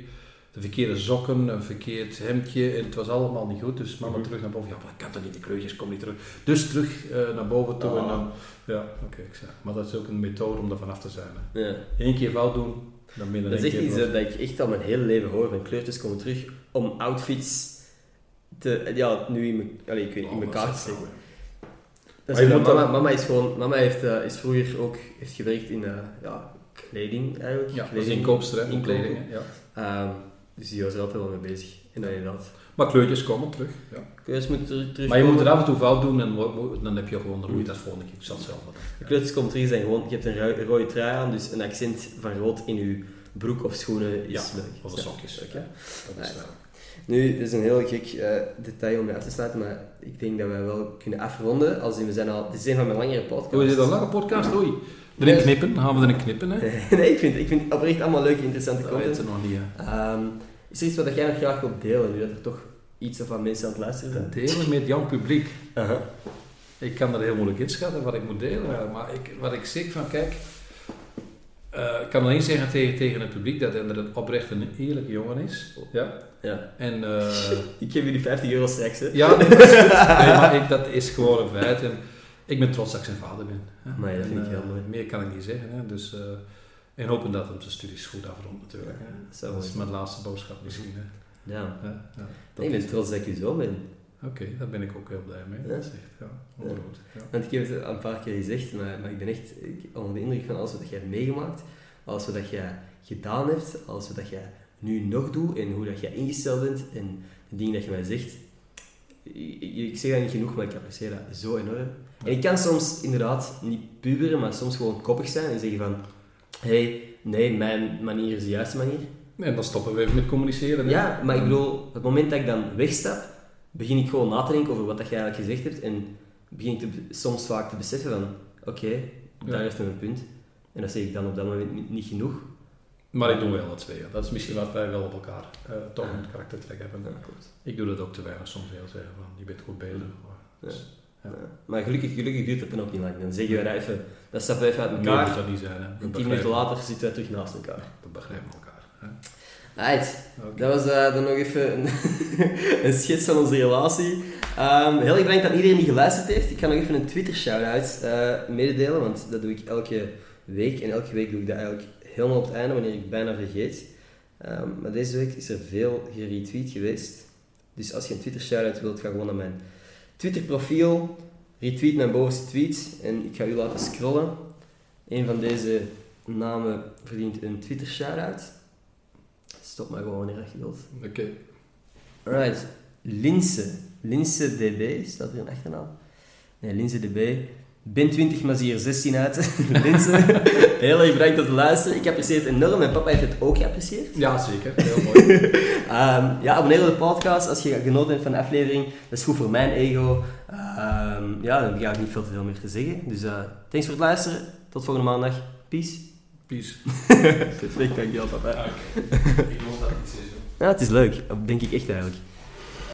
De verkeerde sokken, een verkeerd hemdje, en het was allemaal niet goed. Dus mama Mhm. terug naar boven. Ja, maar kan toch niet, de kleurtjes komen niet terug. Dus terug eh, naar boven toe en Ah. dan... Ja, oké, ik zeg. Maar dat is ook een methode om er vanaf te zijn. Hè. Ja. Eén keer fout doen, Dat is echt iets dat, dat ik echt al mijn hele leven hoor. Van kleurtjes komen terug om outfits te, ja, nu in, me, ik weet, in Oh, elkaar wat te steken. Dat is mama, dan- mama is gewoon, mama heeft, eh, is vroeger ook heeft gewerkt in eh, ja, kleding eigenlijk. Ja, Kleding. inkoopster, hè, in kleding. Ja. Ehm, dus die was er altijd wel mee bezig. En dan inderdaad. Maar kleurtjes komen terug. Ja. Kleurtjes moeten terug, Maar je moet er af en toe fout doen en dan heb je gewoon, dan moet je dat volgende keer. Ik zal het zelf doen. De kleurtjes komen terug zijn gewoon, je hebt een rode trui aan, dus een accent van rood in je broek of schoenen is Ja, leuk. Of de Ja. sokjes. Dat Ja. eh, Nu, dit is een heel gek eh, detail om mee af te sluiten, maar ik denk dat wij wel kunnen afronden. Als in, we zijn al, dit is een van mijn langere podcasts. Oh, is dit een lange podcast? Oei. Erin Nee. knippen, dan gaan we erin knippen. Hè? nee, ik vind, ik vind oprecht allemaal leuke, interessante Dat content. weten ze nog niet. Ehm, is er iets wat jij nog graag wilt delen, nu dat er toch iets wat mensen aan het luisteren zijn? Delen met jouw publiek. Aha. Ik kan dat heel moeilijk inschatten wat ik moet delen. Maar ik, wat ik zeg van, kijk... eh, ik kan alleen zeggen tegen, tegen het publiek dat hij een oprecht een eerlijke jongen is. Ja. Ja. En... eh, Ik geef jullie 50 euro straks, hè? ja, nee, dat is. Nee, maar ik, dat is gewoon een feit. En ik ben trots dat ik zijn vader ben. hè. Ja, dat En, vind ik heel eh, mooi. Meer kan ik niet zeggen. Hè. Dus, en hopen dat hem zijn studies goed afrondt natuurlijk. Hè. Dat is mijn laatste boodschap misschien. Hè. Ja. Ja, ja. Nee, ik ben trots dat ik je zo ben. Oké, daar ben ik ook heel blij mee. Ja. Dat is echt, ja, onroerend. Ja. Want ik heb het al een paar keer gezegd, maar, maar ik ben echt ik- onder de indruk van alles wat jij hebt meegemaakt, alles wat jij gedaan hebt, alles wat jij nu nog doet en hoe dat jij ingesteld bent en de dingen dat je mij zegt. Ik, ik zeg dat niet genoeg, maar ik apprecieer dat zo enorm. En ik kan soms inderdaad niet puberen, maar soms gewoon koppig zijn en zeggen van hé, hey, nee, mijn manier is de juiste manier. En dan stoppen we even met communiceren. hè. Ja, maar ik bedoel, het moment dat ik dan wegstap, begin ik gewoon na te denken over wat dat je eigenlijk gezegd hebt en begin ik te soms vaak te beseffen van, oké, daar Ja. heeft hij een punt. En dat zeg ik dan op dat moment niet, genoeg. Maar ik doe wel het tweeën. Dat is misschien wat wij wel op elkaar eh, toch een karaktertrek hebben. Ja, klopt. Ik doe dat ook te weinig soms heel zeggen van, je bent goed bezig. Maar, dus, Ja. Maar gelukkig, gelukkig duurt het dan ook niet lang. Dan zeggen we dat even, dat stappen we even uit elkaar. dat niet zijn. Hè. En We tien minuten later zitten we terug naast elkaar. We begrijpen elkaar. Right. Dat was eh, dan nog even een, een schets van onze relatie. Ehm, heel erg bedankt aan iedereen die geluisterd heeft. Ik ga nog even een Twitter shout-out eh, mededelen, want dat doe ik elke week. En elke week doe ik dat eigenlijk helemaal op het einde, wanneer ik bijna vergeet. Ehm, maar deze week is er veel geretweet geweest. Dus als je een Twitter shout-out wilt, ga gewoon naar mijn Twitter profiel, retweet mijn bovenste tweet en ik ga u laten scrollen. Een van deze namen verdient een Twitter shout-out. Stop maar gewoon wanneer je wilt. Oké. Alright. Linse. Linse DB, staat er een achternaam? Nee, Linse DB. Ben 20, maar zie er 16 uit. Linse, heel erg bedankt om te luisteren. Ik apprecieer het enorm. Mijn papa heeft het ook geapprecieerd. Ja, zeker. Heel mooi. Ehm, ja, abonneer op de podcast als je genoten hebt van de aflevering. Dat is goed voor mijn ego. Ehm, ja, dan heb ik niet veel te veel meer te zeggen. Dus eh, thanks voor het luisteren. Tot volgende maandag. Peace. Peace. Perfect, dankjewel papa. Oké. Ik geloof dat het iets is. Ja, het is leuk. Dat denk ik echt eigenlijk.